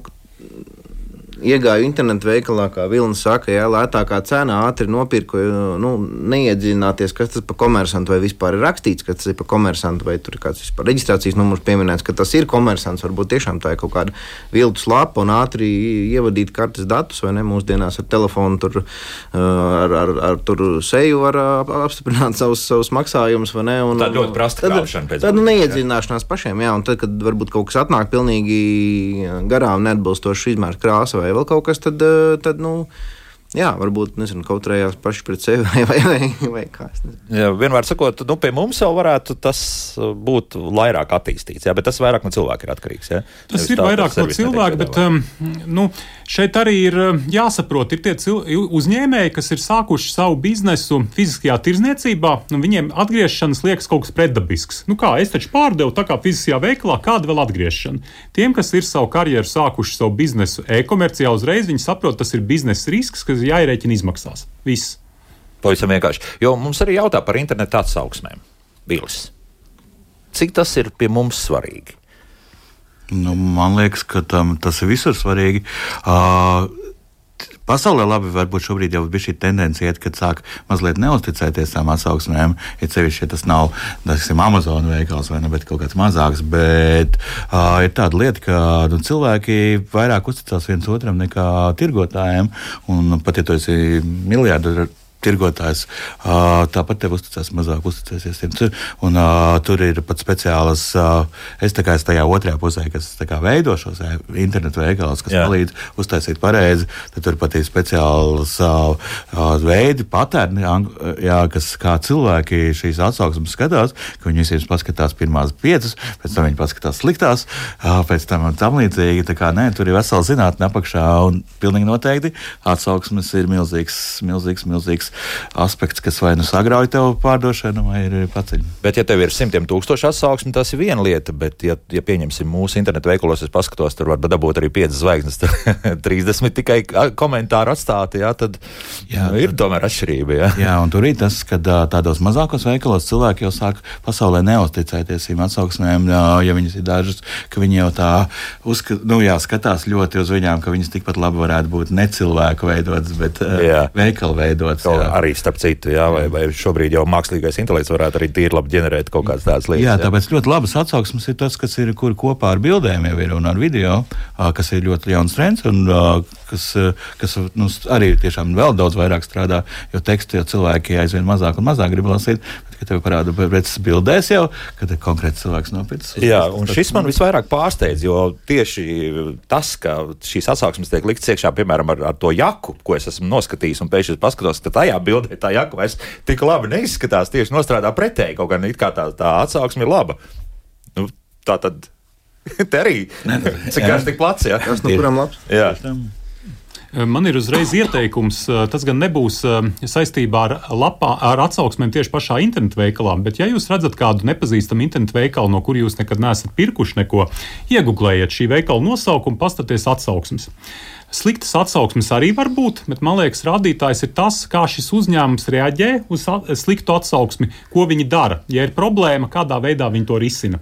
iegāju internetu veikalā, kā Vilnis saka, jā, lētākā cenā ātri nopirku, nu, neiedziļināties, kas tas par komersantu vai vispār ir rakstīts, ka tas ir par komersantu vai tur ir kāds vispār reģistrācijas numurs pieminēts, ka tas ir komersants. Varbūt tiešām tā ir kaut kāda viltus lapa un ātri ievadīt kartes datus vai ne mūsdienās ar telefonu, tur, ar, ar, ar tur seju var apstiprināt savus, savus maksājumus vai ne. Un, tā ļoti prasta krāpšana pēc tam. Tad nu, neiedziļināšanās pašiem, jā, un tad, kad varbūt kaut kas atnāk pilnīgi garām neatbilstoši izmērs krāsa vai vēl kaut kas, tad, eh, tad nu, jā, varbūt nezinu, kautrējās paši pret sevi vai, vai, vai, vai kā. Jā, vienmēr sakot, nu, pie mums jau varētu tas uh, būt vairāk attīstīts, jā, bet tas vairāk no cilvēka ir atkarīgs. Jā. Tas Nevis ir tā, vairāk no cilvēka, bet um, nu, šeit arī ir um, jāsaprot, ir tie uzņēmēji, kas ir sākuši savu biznesu fiziskajā tirzniecībā, un viņiem atgriešanas liekas kaut kas pretdabisks. Nu kā, es taču pārdevu tā kā fiziskajā veikalā, kāda vēl atgriešana. Tiem, kas ir savu karjeru sākuši savu biznesu e-komercijā, uzreiz viņi saprot, tas ir biznesa risks, kas jāierēķina izmaksās. Viss. Pavisam vienkārši. Jo mums arī jautā par internetu atsauksmēm. Bilis. Cik tas ir pie mums svarīgi? Nu, man liekas, ka tam, tas ir visur svarīgi. Uh, Pasaulē labi, varbūt šobrīd jau ir šī tendence, iet, kad sāk mazliet neusticēties tām atsauksmēm. Ir sevišķi, ja tas nav teiksim, Amazon veikals vai ne, bet kaut kāds mazāks. Bet uh, ir tāda lieta, ka nu, cilvēki vairāk uzticās viens otram nekā tirgotājiem. Un pat ja tu esi miljardieris tirgotājs. Tāpat tev uzticēs, mazāk uzticēsies. Un, uh, tur ir pat speciālas, es tā kā esmu tajā otrajā pusē, kas veido šos internetu veikalus, kas jā. palīdz uztaisīt pareizi. Tad tur pat ir speciāls veidi, patērni, jā, kas kā cilvēki šīs atsauksmes skatās, ka viņi visiem paskatās pirmās piecas, pēc tam viņi paskatās sliktās, pēc tam tam līdzīgi. Kā, nē, tur ir vesela zinātne apakšā un pilnīgi noteikti atsauksmes ir milzīgs, milzīgs, milzīgs aspekts, kas vai nu sagrauj tev pārdošanu, vai ir paceļ. Bet, ja tev ir simtiem tūkstoši atsauksmi, tas ir viena lieta, bet, ja, ja pieņemsim mūsu internetu veikalos, es paskatos, tur var dabūt arī 5 zvaigznes, 30 tikai komentāru atstāti, jā, tad jā, nu, ir tad, tomēr atšķirība. Jā. jā, un tur ir tas, ka tādos mazākos veikalos cilvēki jau sāk pasaulē neusticēties šīm atsauksmēm, ja viņas ir dažas, ka viņi jau tā uzska, nu, jā, skatās ļoti uz viņām, ka viņas tikpat labi varētu būt ne cilvēku veidotas, bet jā. veikalu veidotas. Jā. arī starp citu, jā, vai, vai šobrīd jau mākslīgais intelekts varētu arī tīri labi ģenerēt kaut kādas tādas lietas. Jā, jā, tāpēc ļoti labas atsauksmes ir tas, kas ir kur kopā ar bildēm jau ir un ar video, kas ir ļoti jauns trends un kas, kas nu, arī tiešām vēl daudz vairāk strādā, jo tekstu jau cilvēki aizvien mazāk un mazāk grib lasīt, kad tev parāda preces bildēs jau, kad ir konkrēts cilvēks nopircis. Jā, un šis man visvairāk pārsteidz, jo tieši tas, ka šīs atsauksmes tiek likts iekšā, piemēram, ar, ar to jaku, ko es esmu noskatījis, un pēkšņi paskatos, ka tajā bildē tā jaka vairs tik labi neizskatās, tieši nostrādā pretēji, kaut gan it kā tā, tā atsauksme ir laba. Nu, tā tad te arī cik garš tik plats, jā. Tas no kuram labs? Jā. Man ir uzreiz ieteikums. Tas gan nebūs saistībā ar, lapā, ar atsauksmēm tieši pašā internetu veikalā, bet, ja jūs redzat kādu nepazīstamu internetu veikalu, no kur jūs nekad neesat pirkuši neko, iegūlējiet šī veikala nosaukumu, pastaties atsauksmes. Sliktas atsauksmes arī var būt, bet man liekas, rādītājs ir tas, kā šis uzņēmums reaģē uz sliktu atsauksmi, ko viņi dara. Ja ir problēma, kādā veidā viņi to risina.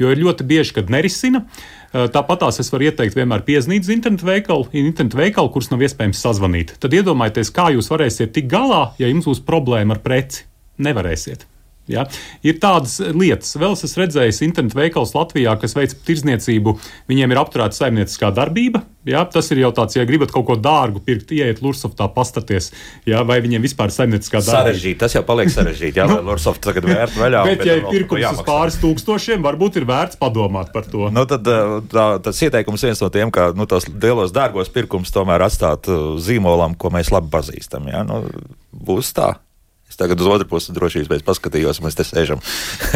Jo ir ļoti bieži, kad nerisina. Tāpat tās es varu ieteikt vienmēr piezīmēt internetu veikalu, internetu veikalu, kurus nav iespējams sazvanīt. Tad iedomājieties, kā jūs varēsiet tikt galā, ja jums būs problēma ar preci. Nevarēsiet. Ja? Ir tādas lietas, vēl es redzēju, internetu veikals Latvijā, kas veic tirdzniecību, viņiem ir apturēta saimnieciskā darbība. Ja? Tas ir jau tāds, ja gribat kaut ko dārgu pirkt, ieiet Lursoftā, pastaties, ja? vai viņiem vispār ir saimnieciskā darbība. Sarežģīti, tas jau paliek sarežģīti. Jā, nu, Lursoft tagad vērt vaļā. Bet, bet ja ir pirkums uz pāris tūkstošiem, varbūt ir vērts padomāt par to. Nu, tad eh, tā, tas ieteikums viens no tiem, ka nu, tos lielos dārgos pirkums tomēr atstāt eh, zīmolam, ko mēs labi pazīstam. Ja? Nu, būs tā. Es tagad uz otru pusi drošības pēc paskatījos, mēs te sēžam.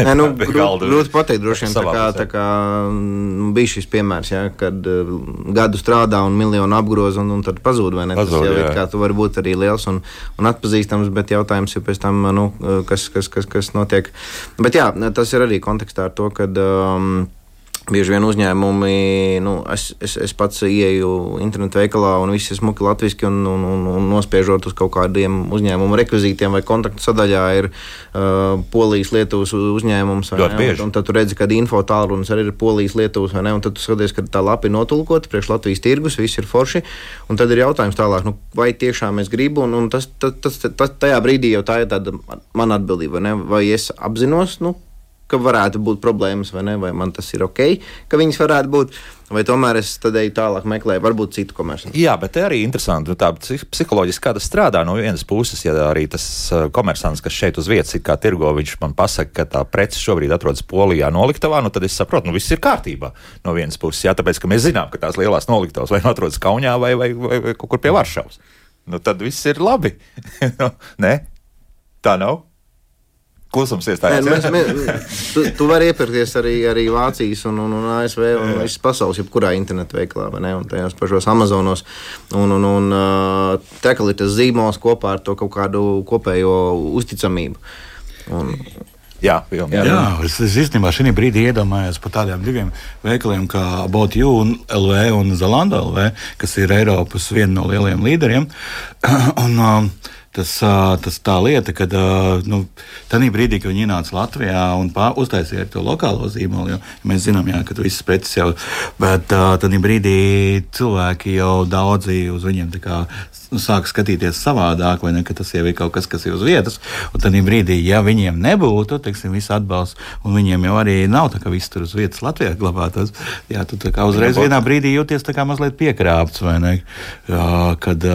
Nē, nu, grūti, grūti pateikt, droši vien tā kā, tā kā nu, bija šis piemērs, ja, kad uh, gadu strādā un miljonu apgroza un, un tad pazūd. Pazūd, Tas jau jā. ir kā tu vari būt arī liels un, un atpazīstams, bet jautājums ir pēc tam, nu, kas, kas, kas, kas notiek. Bet jā, tas ir arī kontekstā ar to, ka. Um, Bieži vien uzņēmumi, nu, es, es, es pats ieeju internetu veikalā un viss ir smuki latviešu, un, un, un, un nospiežot uz kaut kādiem uzņēmumu rekvizītiem vai kontaktu sadaļā ir uh, Polijas, Lietuvas uzņēmums. Ļoti bieži. Un, un tad tu redzi, ka info tālrunis arī ir Polijas, Lietuvas, vai ne? Un tad tu skaties, ka tā lapa ir notulkota priekš Latvijas tirgus, viss ir forši. Un tad ir jautājums tālāk, nu, vai tiešām es gribu, un, un tas, tas, tas, tas tajā brīdī jau tā ir tāda mana atbildība, vai, vai es apzinos, nu, ka varētu būt problēmas, vai ne, vai man tas ir ok, ka viņas varētu būt. Vai tomēr es tad eju tālāk, meklēju, varbūt citu komersantu? Jā, bet arī interesanti, nu, tā psiholoģiski kā tas strādā. No vienas puses, ja arī tas uh, komersants, kas šeit uz vietas ir kā tirgo, viņš man pasaka, ka tā prece šobrīd atrodas Polijā noliktavā, nu tad es saprotu, nu viss ir kārtībā no vienas puses. Jā, tāpēc, ka mēs zinām, ka tās lielās noliktavas vai nu atrodas Kaunijā vai, vai, vai, vai kaut kur pie Varšavas. Nu tad viss ir labi. Nu, nē, tā nav. Klusums iestājās. Mēs, mēs, tu, tu vari iepirkties arī, arī Vācijas un, un, un ASV un visas pasaules, jebkurā internetu veiklā, vai ne? Un tajos pašos Amazonos. Un, un, un tā kā ir tas zīmols kopā ar to kaut kādu kopējo uzticamību. Un, Jā, jā, jā. jā es, es īstenībā šī brīdī iedomājos par tādiem diviem veikaliem kā About You un LV un Zalando LV, kas ir Eiropas viena no lielajiem līderiem. un, um, tas, tas tā lieta, ka nu, tajā brīdī, kad viņi ienāca Latvijā un uztaisīja to lokālo zīmolu, jo mēs zinām, jā, ka tas viss preces jau, bet tajā brīdī cilvēki jau daudzi uz viņiem kā, nu, sāk skatīties savādāk, vai ne, ka tas jau ir kaut kas, kas ir uz vietas. Un tad brīdī, ja viņiem nebūtu, teiksim, viss atbalsts, un viņiem jau arī nav tā, ka viss tur uz vietas Latvijā glabātos, jā, tu tā kā uzreiz vienā brīdī jūties tā kā mazliet piekrāpts, vai ne, jā, kad,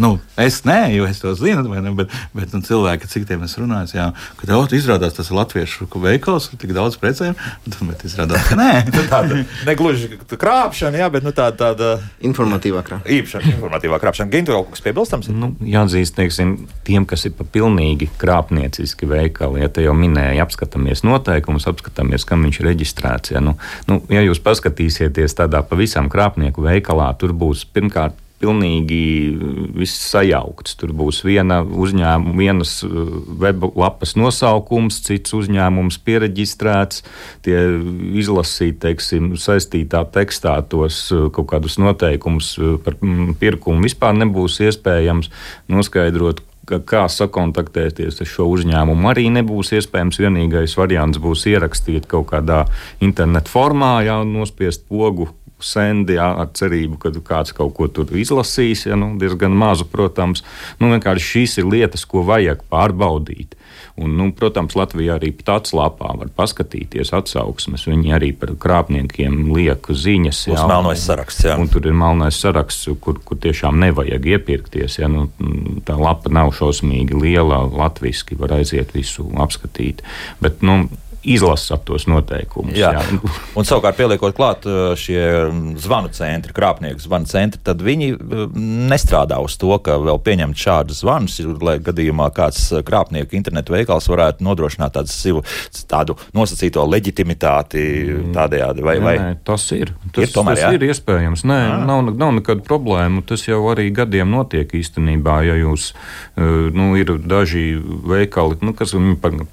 nu, es nē, jo es to zinu, ne, bet, bet nu, cilvēki, cik tie mēs runājam, jā, ka tev izrādās tas ir latviešu veikals, tik daudz precēm, bet izrādās, ka nē. Nu, tāda negluži krāpšana, jā, bet nu, tāda, tāda informatīvā krāpšana. Īpaša informatīvā krāpšana. Gintu vēl kaut kas piebilstams? Nu, jāatzīst, teiksim, tiem, kas ir pa pilnīgi krāpnieciski veikali, ja te jau minēja, apskatāmies noteikumus, apskatāmies, kam viņš ir reģistrēts. Ja, nu, nu, ja jūs paskatīsieties tādā pavisam krāpnieku veikalā, tur būs pirmkārt pilnīgi viss sajaukts. Tur būs viena uzņēmuma, vienas uh, web lapas nosaukums, cits uzņēmums pieregistrēts, tie izlasīt, teiksim, saistītā tekstā tos uh, kaut kādus noteikumus par mm, pirkumu vispār nebūs iespējams noskaidrot, kā sakontaktēties ar šo uzņēmumu. Arī nebūs iespējams. Vienīgais variants būs ierakstīt kaut kādā internetu formā, jau nospiest pogu sendi, jā, ar cerību, ka kāds kaut ko tur izlasīs. Ja, nu, diezgan mazu, protams. Nu, vienkārši šīs ir lietas, ko vajag pārbaudīt. Un, nu, protams, Latvijā arī tāds lapā var paskatīties atsauksmes. Viņi arī par krāpniekiem liek ziņas. Jā, un, melnais saraksts, jā. un tur ir melnais saraksts, kur, kur tiešām nevajag iepirkties. Ja, nu, tā lapa nav šausmīgi liela, latviešu var aiziet visu apskatīt. Bet, nu, izlasat tos noteikumus. Jā. Jā. Un savukārt, pieliekot klāt šie zvanu centri, krāpnieku zvanu centri, tad viņi nestrādā uz to, ka vēl pieņemt šādus zvanus, lai gadījumā kāds krāpnieku internetu veikals varētu nodrošināt tādu, tādu nosacīto leģitimitāti tādējādi. Vai, vai? Nē, tas ir. Tas, ir, tomēr, tas jā? ir iespējams. Nē, à. nav, nav nekāda problēma. Tas jau arī gadiem notiek īstenībā, ja jūs, nu, ir daži veikali, nu, kas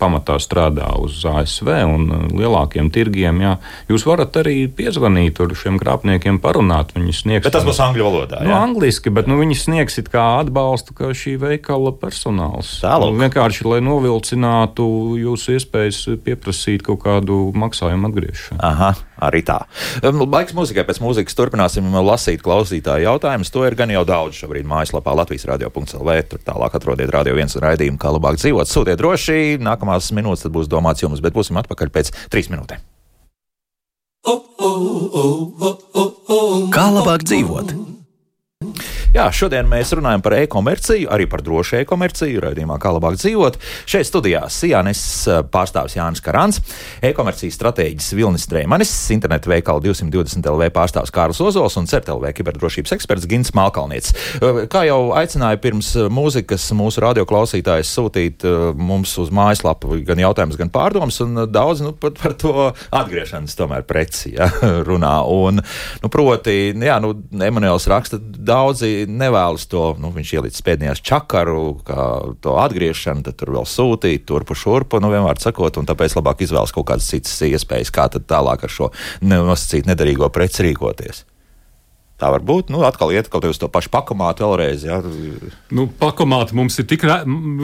pamatā strādā uz ASV. ASV un uh, lielākiem tirgiem, jā, jūs varat arī piezvanīt ar šiem krāpniekiem, parunāt. Sniegs, bet tas būs angļu valodā. Nu, angliski, bet nu, viņi sniegsit kā atbalstu, kā šī veikala personāls. Tālāk. Nu, vienkārši, lai novilcinātu jūsu iespējas pieprasīt kaut kādu maksājumu atgriešanu. Aha, arī tā. Um, laiks mūzikai, pēc mūzikas turpināsim lasīt klausītāju jautājumus. To ir gan jau daudz šobrīd mājaslapā Latvijas radio.lv. Tur tālāk atrodiet radio viens raidījumu, kā labāk dzīvot. Sūtiet droši, nākamās minūtes būs domāts jums, bet būsim atpakaļ pēc trīs minūtēm. Kā labāk dzīvot? Jā, šodien mēs runājam par e-komerciju, arī par drošu e-komerciju, raidījumā, kā labāk dzīvot. Šeit studijā Sijānis eh, pārstāvis Jānis Karants, e-komercijas stratēģis Vilnis Strēmanis, internetu veikala 220 LV pārstāvis Kārls Ozols un CERTLV kiberdrošības eksperts Gins Malkalniets. Eh, kā jau aicināja pirms eh, mūzikas mūsu radioklausītājs sūtīt mums uz mājaslapu gan jautājumus, gan pārdomas, un daudz nu, par, par to atgriešanas tomēr preci ja, runā. Un, nu, proti, jā, nu, Emanuels raksta daudzi nevēlas to, nu, viņš ielicis pēdējās čakaru, kā to atgriešanu, tad tur vēl sūtīt, turpu šurpu, nu, vienmēr sakot, un tāpēc labāk izvēlas kaut kādas citas iespējas, kā tad tālāk ar šo nosacīt nederīgo preci rīkoties. Tā var būt. Nu, atkal iet kaut uz to pašu pakomātu vēlreiz. Jā. Nu, pakomāti mums ir tik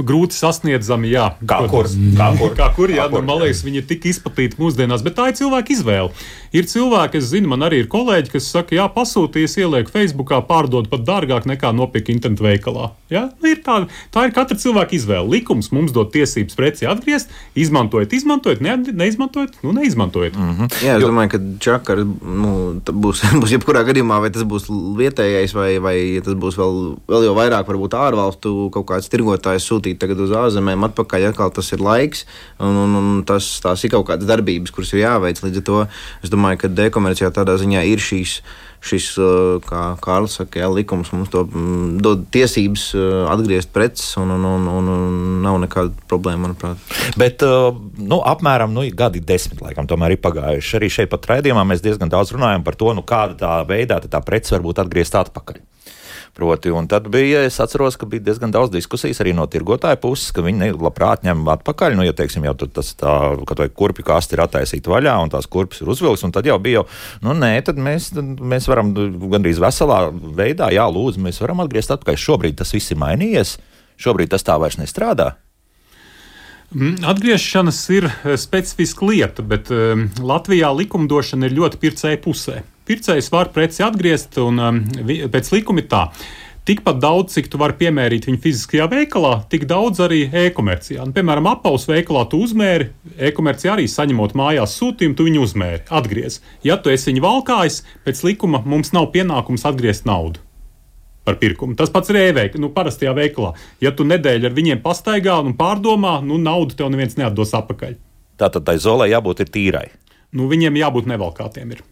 grūti sasniedzami. Jā. Kā kur? Kā kur? Kā kur jā, kā kur, nu, man liekas, viņi ir tik izplatīti mūsdienās, bet tā ir cilvēka izvēle. Ir cilvēki, es zinu, man arī ir kolēģi, kas saka, jā, pasūties, ieliek Facebookā, pārdod pat dārgāk nekā nopirkt internetu veikalā. Jā? Nu, ir tā, tā ir katra cilvēka izvēle. Likums mums dod tiesības preci atgriezt, izmantojiet, izmantojiet, ne, neizmantojiet, nu neizmantojiet. Mm -hmm. Jā, es jo... domāju, ka čakars nu, būs, būs jebkurā gadījumā, vai tas būs vietējais, vai, vai tas būs vēl, vēl jau vairāk, varbūt ārvalstu kaut kāds tirgotājs sūtīt tagad uz ārzemēm atpakaļ. Atkal tas ir laiks, un, un, un tas, tās ir kaut kādas darbības, kuras ir jāveic. Līdz ar to es domāju, ka dekomercijā tādā ziņā ir šīs šis, kā Kārlis saka, jā, likums mums to mm, dod tiesības atgriezt preces, un, un, un, un, nav nekāda problēma, manuprāt. Bet, nu, apmēram nu, gadi desmit, laikam, tomēr ir pagājuši. Arī šeit pat raidījumā mēs diezgan daudz runājam par to, nu, kāda tā veidā tā prece var būt atgriezta atpakaļ. Proti, un tad bija, es atceros, ka bija diezgan daudz diskusijas arī no tirgotāja puses, ka viņi labprāt ņem atpakaļ. Nu, ja, teiksim, jau tas tā, ka vai kurpju kaste ir attaisīta vaļā un tās kurpes ir uzvilktas, un tad jau bija, jau, nu, nē, tad mēs, tad mēs varam gandrīz veselā veidā, jā, lūdzu, mēs varam atgriezt atpakaļ. Šobrīd tas viss ir mainījies, šobrīd tas tā vairs nestrādā. Mm, atgriešanas ir eh, specifiska lieta, bet um, Latvijā likumdošana ir ļoti pircēja pusē pircējs var preci atgriezt, un um, pēc likuma ir tā. Tikpat daudz, cik tu vari piemērīt viņu fiziskajā veikalā, tik daudz arī e-komercijā. Nu, piemēram, apelsnes veikalā tu uzmēri, e-komercijā arī saņemot mājās sūtījumu, tu viņu uzmēri, atgriez. Ja tu esi viņu valkājis, pēc likuma mums nav pienākums atgriezt naudu. Par pirkumu. Tas pats ir e-veikalā, nu, parastajā veikalā. Ja tu nedēļu ar viņiem pastaigā un pārdomā, nu, naudu tev neviens neatdos atpakaļ. Tātad tai zolē jābūt tīrai. Nu, viņiem jābūt nevalkātiem. Ir.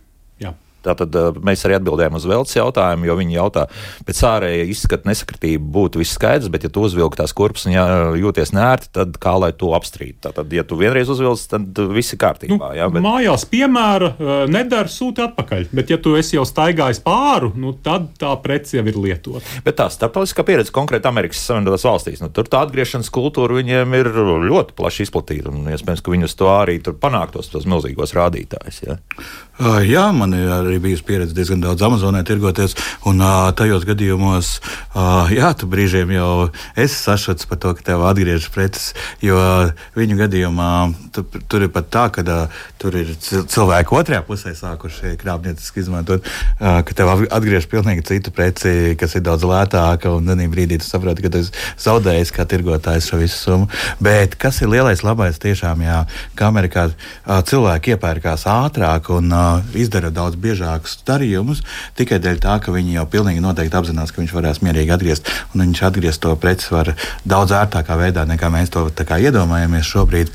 Jā. Tātad eh, mēs arī atbildējām uz Veltes jautājumu, jo viņi jautā, pēc ārēja izskata nesakritība būtu viss skaidrs, bet ja tu uzvilki tās kurpes un ja jūties nērti, tad kā lai to apstrīd? Tātad, ja tu vienreiz uzvilci, tad viss ir kārtībā. Nu, jā, bet... Mājās, piemēra, eh, nedara sūti atpakaļ, bet ja tu esi jau staigājis pāri, nu, tad tā prece jau ir lietota. Bet tā starptautiskā pieredze konkrēti Amerikas Savienotās valstīs, nu, tur tā atgriešanas kultūra viņiem ir ļoti plaši izplatīta un iespējams, ka viņus to arī panāktos tos milzīgos rādītājus. Ja? Uh, jā, man ir arī bijusi pieredze diezgan daudz Amazonē tirgoties, un uh, tajos gadījumos, uh, jā, tu brīžiem jau esi sašuts par to, ka tev atgriežas preces, jo viņu gadījumā tu, tur ir pat tā, ka uh, tur ir cilvēki otrajā pusē sākuši krāpnieciski izmantot, uh, ka tev atgriež pilnīgi citu preci, kas ir daudz lētāka, un tad brīdī tu saproti, ka tu esi zaudējis kā tirgotājs šo visu summu. Bet kas ir lielais labais tiešām, jā, ka Amerikā uh, cilvēki iepērkās ātrāk un uh, izdara daudz biežāk biežākus darījumus tikai dēļ tā, ka viņi jau pilnīgi noteikti apzinās, ka viņš varēs mierīgi atgriezt. Un viņš atgriezt to preci var daudz ērtākā veidā, nekā mēs to iedomājamies šobrīd.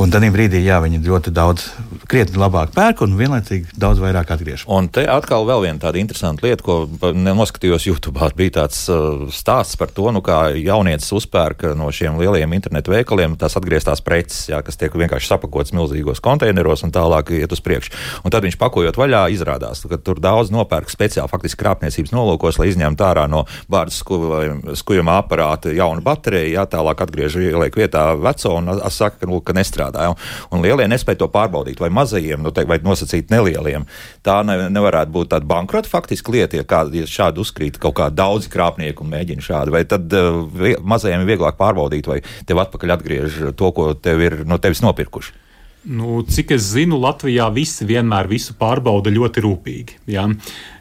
Un tad brīdī, jā, viņi ļoti daudz, krietni labāk pērk un vienlaicīgi daudz vairāk atgriež. Un te atkal vēl viena tāda interesanta lieta, ko noskatījos YouTube. Bija tāds uh, stāsts par to, nu, kā jaunietis uzpērk no šiem lielajiem internetu veikaliem tās atgrieztās preces, jā, kas tiek vienkārši sapakotas milzīgos konteineros un tālāk iet uz priekšu. Un tad viņš pakojot vaļā, izrādās, ka tur daudz nopērk speciāli faktiski krāpniecības nolūkos, lai izņemtu ārā no bārdas skujuma aparāta jaunu bateriju, jā, tālāk atgriež ieliek vietā veco un saka, ka, nu, ka nestrādā. Un, un lielie nespēja to pārbaudīt, vai mazajiem, nu, te, vai nosacīt nelieliem. Tā ne, nevarētu būt tāda bankrota faktiski lieta, ja, kāda, ja šādi uzkrīt kaut kā daudzi krāpnieki un mēģina šādi, vai tad uh, mazajiem ir vieglāk pārbaudīt, vai tev atpakaļ atgriež to, ko tev ir no tevis nopirkuši. Nu, cik es zinu, Latvijā visi vienmēr visu pārbauda ļoti rūpīgi. Ja?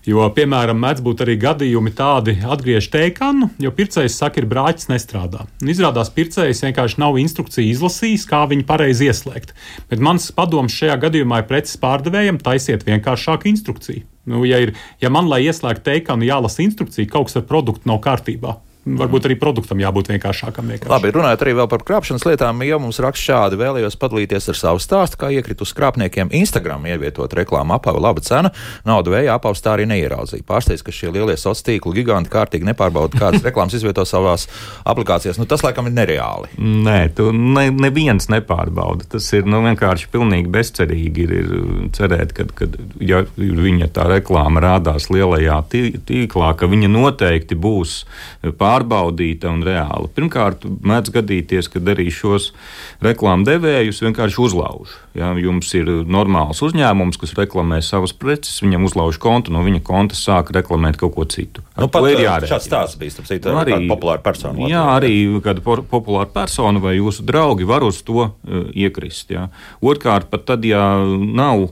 Jo, piemēram, mēdz būt arī gadījumi tādi, atgriež teikanu, jo pircējs saka, ir brāķis nestrādā. Un izrādās, pircējs vienkārši nav instrukciju izlasījis, kā viņu pareizi ieslēgt. Bet mans padoms šajā gadījumā ir preces pārdevējiem taisiet vienkāršāku instrukciju. Nu, ja, ir, ja man, lai ieslēgtu teikanu, jālasa instrukcija, kaut kas ar produktu nav kārtībā varbūt arī produktam jābūt vienkāršākam. Vienkārši. Labi, runājot arī par krāpšanas lietām, jau mums raksta šādi, vēlējos padalīties ar savu stāstu, kā iekritu uz krāpniekiem Instagram ievietot reklāmu apavu laba cena, naudu vēja apavs tā arī neieraudzīja. Pārsteidz, ka šie lielie sociālo tīklu giganti kārtīgi nepārbauda, kādas reklāmas izvieto savās aplikācijās. Nu, tas laikam ir nereāli. Nē, tu ne, neviens nepārbauda. Tas ir nu, vienkārši pilnīgi bezcerīgi ir, ir cerēt, ka, kad ja viņa tā reklāma rādās lielajā tīklā, ka viņa noteikti būs pārbaudīta pārbaudīta un reāla. Pirmkārt, mēdz gadīties, ka arī šos reklāmu devējus vienkārši uzlauž. Ja jums ir normāls uzņēmums, kas reklamē savas preces, viņam uzlauž kontu, no viņa konta sāk reklamēt kaut ko citu. Ar nu, pat, ir jārēķina. Šāds stāsts bija, starp citu, arī populāra persona. Jā, arī kāda populāra persona vai jūsu draugi var uz to uh, iekrist. Ja. Otrkārt, pat tad, ja nav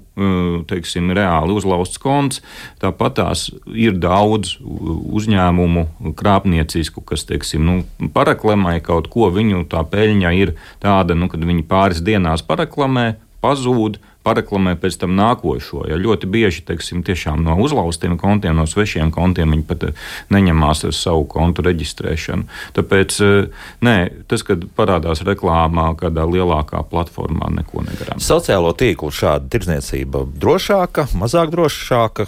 teiksim, reāli uzlauzts konts, tāpat tās ir daudz uzņēmumu krāpniecisku, kas, teiksim, nu, paraklamē kaut ko, viņu tā peļņa ir tāda, nu, kad viņi pāris dienās paraklamē, pazūd, pareklamē pēc tam nākošo. Ja ļoti bieži teiksim, no uzlauztiem kontiem, no svešiem kontiem viņi pat eh, neņemās ar savu kontu reģistrēšanu. Tāpēc eh, nē, tas, kad parādās reklāmā kādā lielākā platformā, neko negarām. Sociālo tīklu šāda tirdzniecība drošāka, mazāk drošāka.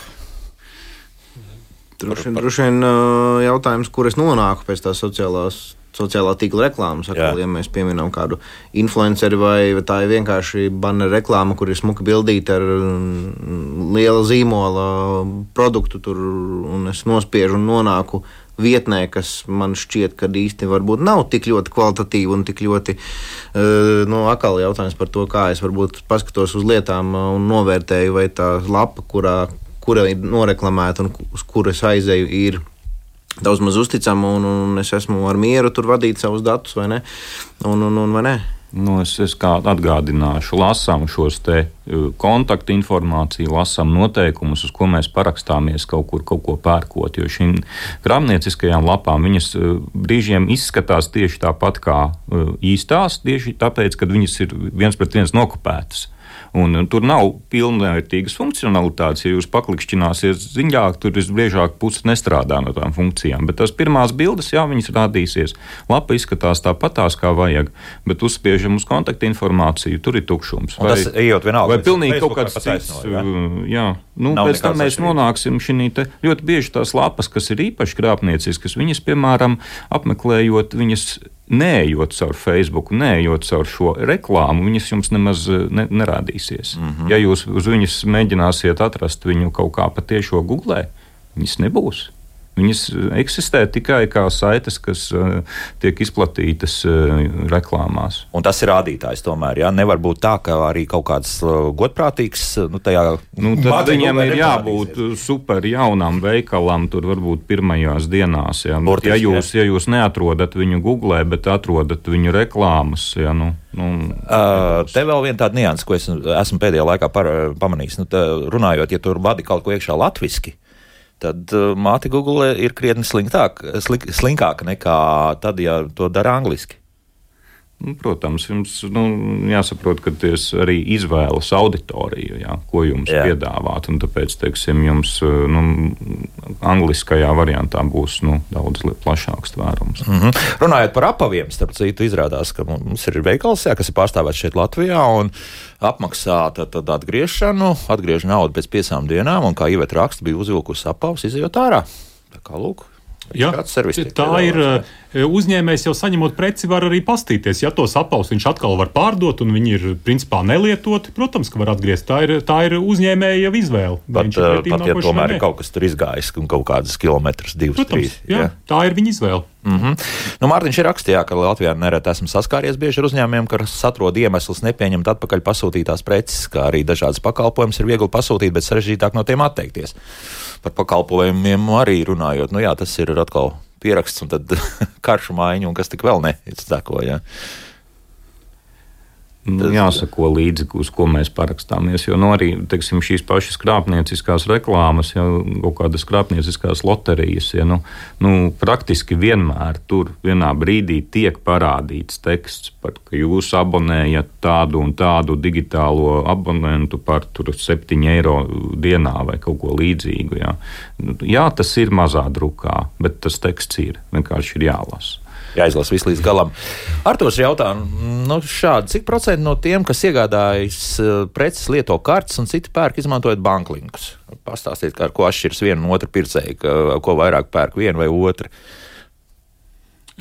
Droši vien, droši vien eh, jautājums, kur es nonāku pēc tās sociālās sociālā tīkla reklāmas. Atkal, ja mēs pieminam kādu influenceri vai tā ir vienkārši banner reklāma, kur ir smuka bildīta ar mm, liela zīmola produktu, tur, un es nospiežu un nonāku vietnē, kas man šķiet, ka īsti varbūt nav tik ļoti kvalitatīva un tik ļoti uh, nu, akāli jautājums par to, kā es varbūt paskatos uz lietām un novērtēju, vai tā lapa, kurā, kura ir noreklamēta un uz kuras aizēju, ir daudz maz uzticama, un, un es esmu ar mieru tur vadīt savus datus, vai ne? Un, un, un, vai ne? Nu, es, es kā atgādināšu, lasām šos te uh, kontaktu informāciju, lasām noteikumus, uz ko mēs parakstāmies kaut kur, kaut ko pērkot. Jo šīm grāmatnieciskajām lapām viņas uh, brīžiem izskatās tieši tāpat kā uh, īstās, tieši tāpēc, ka viņas ir viens pret viens nokopētas. Un, un tur nav pilnvērtīgas funkcionalitātes. Ja jūs paklikšķināsiet dziļāk, tur visbiežāk puse nestrādā no tām funkcijām. Bet tās pirmās bildes, jā, viņas rādīsies. Lapa izskatās tāpatās, kā vajag, bet uzspiežam uz kontaktu informāciju, tur ir tukšums. Vai, tas ejot vienalga. Vai pilnīgi kaut kāds cits. Jā, uh, jā. Nu, Nav pēc tam mēs nonāksim šī ļoti bieži tās lapas, kas ir īpaši krāpnieciskas, viņas, piemēram, apmeklējot viņas neejot caur Facebook, neejot caur šo reklāmu, viņas jums nemaz eh, ne, nerādīsies. Mm -hmm. Ja jūs uz viņas mēģināsiet atrast viņu kaut kā patiešo googlē, viņas nebūs. Viņas eksistē tikai kā saites, kas uh, tiek izplatītas uh, reklāmās. Un tas ir rādītājs tomēr. Ja? Nevar būt tā, ka arī kaut kāds godprātīgs nu, tajā nu, viņam ir jābūt super jaunam veikalam, tur varbūt pirmajās dienās. Ja, Burtiski, ja, jūs, ja jūs neatrodat viņu googlē, bet atrodat viņu reklāmas. Ja, nu, Nu, uh, te vēl viena tāda nianses, ko es esmu pēdējā laikā par, pamanījis. Nu, runājot, ja tur vadi kaut ko iekšā latviešu, tad uh, māte Google ir krietni slinktāk, slink, slinkāka nekā tad, ja to dara angliski. Nu, protams, jums nu, jāsaprot, ka tas arī izvēlas auditoriju, jā, ko jums jā. piedāvāt. Tāpēc, teiksim, jums nu, angliskajā variantā būs nu, daudz plašāks tvērums. Mm -hmm. Runājot par apaviem, starp citu, izrādās, ka mums ir veikals, jā, kas ir pārstāvēts šeit Latvijā. Apmaksā tad, tad atgriešanu, atgriež naudu pēc piecām dienām, un kā Iveta raksta, bija uzvilkusi apavus, izjūt ārā. Tā kā lūk, Jā, tā ir eh, uzņēmējs jau saņemot preci, var arī pastīties. Ja tos apaus viņš atkal var pārdot un viņi ir principā nelietoti, protams, ka var atgriezt. Tā ir, tā ir uzņēmēja izvēle. Pat, eh, pat ja tomēr ir kaut kas tur izgājis un kaut kādas kilometrus, divas, protams, trīs. Jā, jā. Tā ir viņa izvēle. Mm -hmm. nu, Mārtiņš ir rakstījis, ka Latvijā nereti esmu saskāries bieži ar uzņēmumiem, kas atrod iemeslus nepieņemt atpakaļ pasūtītās preces, kā arī dažādas pakalpojumus ir viegli pasūtīt, bet sarežģītāk no tiem atteikties par pakalpojumiem arī runājot. Nu, jā, tas ir atkal pieraksts un tad karšu maiņa un kas tik vēl neizsako. Ja. Nu, jāsako līdzi, uz ko mēs parakstāmies. Jo nu, arī teiksim, šīs pašas krāpnieciskās reklāmas, jau kaut kādas krāpnieciskās loterijas, ja, nu, nu, praktiski vienmēr tur vienā brīdī tiek parādīts teksts, par, ka jūs abonējat tādu un tādu digitālo abonentu par 7 eiro dienā vai kaut ko līdzīgu. Ja. Jā, tas ir mazā drukā, bet tas teksts ir vienkārši ir jālasa jāizlasa viss līdz galam. Artošs jautā, nu, šādi, cik procenti no tiem, kas iegādājas eh, preces, lieto kartes un citi pērk, izmantojot banklinkus? Pastāstiet, ar ko atšķiras viena un otra pircēja, ko vairāk pērk viena vai otra.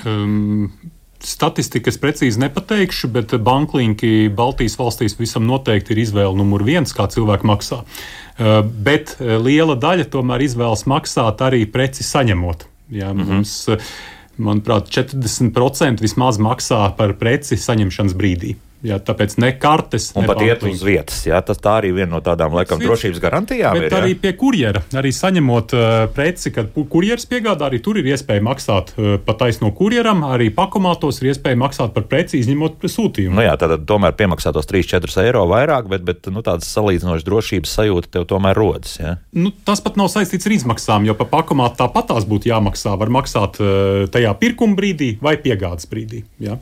Um, Statistikas precīzi nepateikšu, bet banklinki Baltijas valstīs visam noteikti ir izvēle numur viens, kā cilvēki maksā. Uh, bet uh, liela daļa tomēr izvēlas maksāt arī preci saņemot. Jā, mm -hmm. Mums manuprāt, 40% vismaz maksā par preci saņemšanas brīdī. Jā, tāpēc ne kartes. Un ne pat iet uz vietas. Jā, tas tā arī viena no tādām laikam Vietas, drošības garantijām. Bet ir, arī pie kurjera, arī saņemot uh, preci, kad kurjeris piegādā, arī tur ir iespēja maksāt uh, pa taisno kurjeram, arī pakomātos ir iespēja maksāt par preci, izņemot sūtījumu. Nu jā, tad tomēr piemaksātos 3-4 eiro vairāk, bet, bet nu, tādas salīdzinošas drošības sajūta tev tomēr rodas. Jā? Nu, tas pat nav saistīts ar izmaksām, jo pa pakomātu tāpat tās būtu jāmaksā. Var maksāt uh, tajā pirkuma brīdī vai piegādes brīdī. Jā.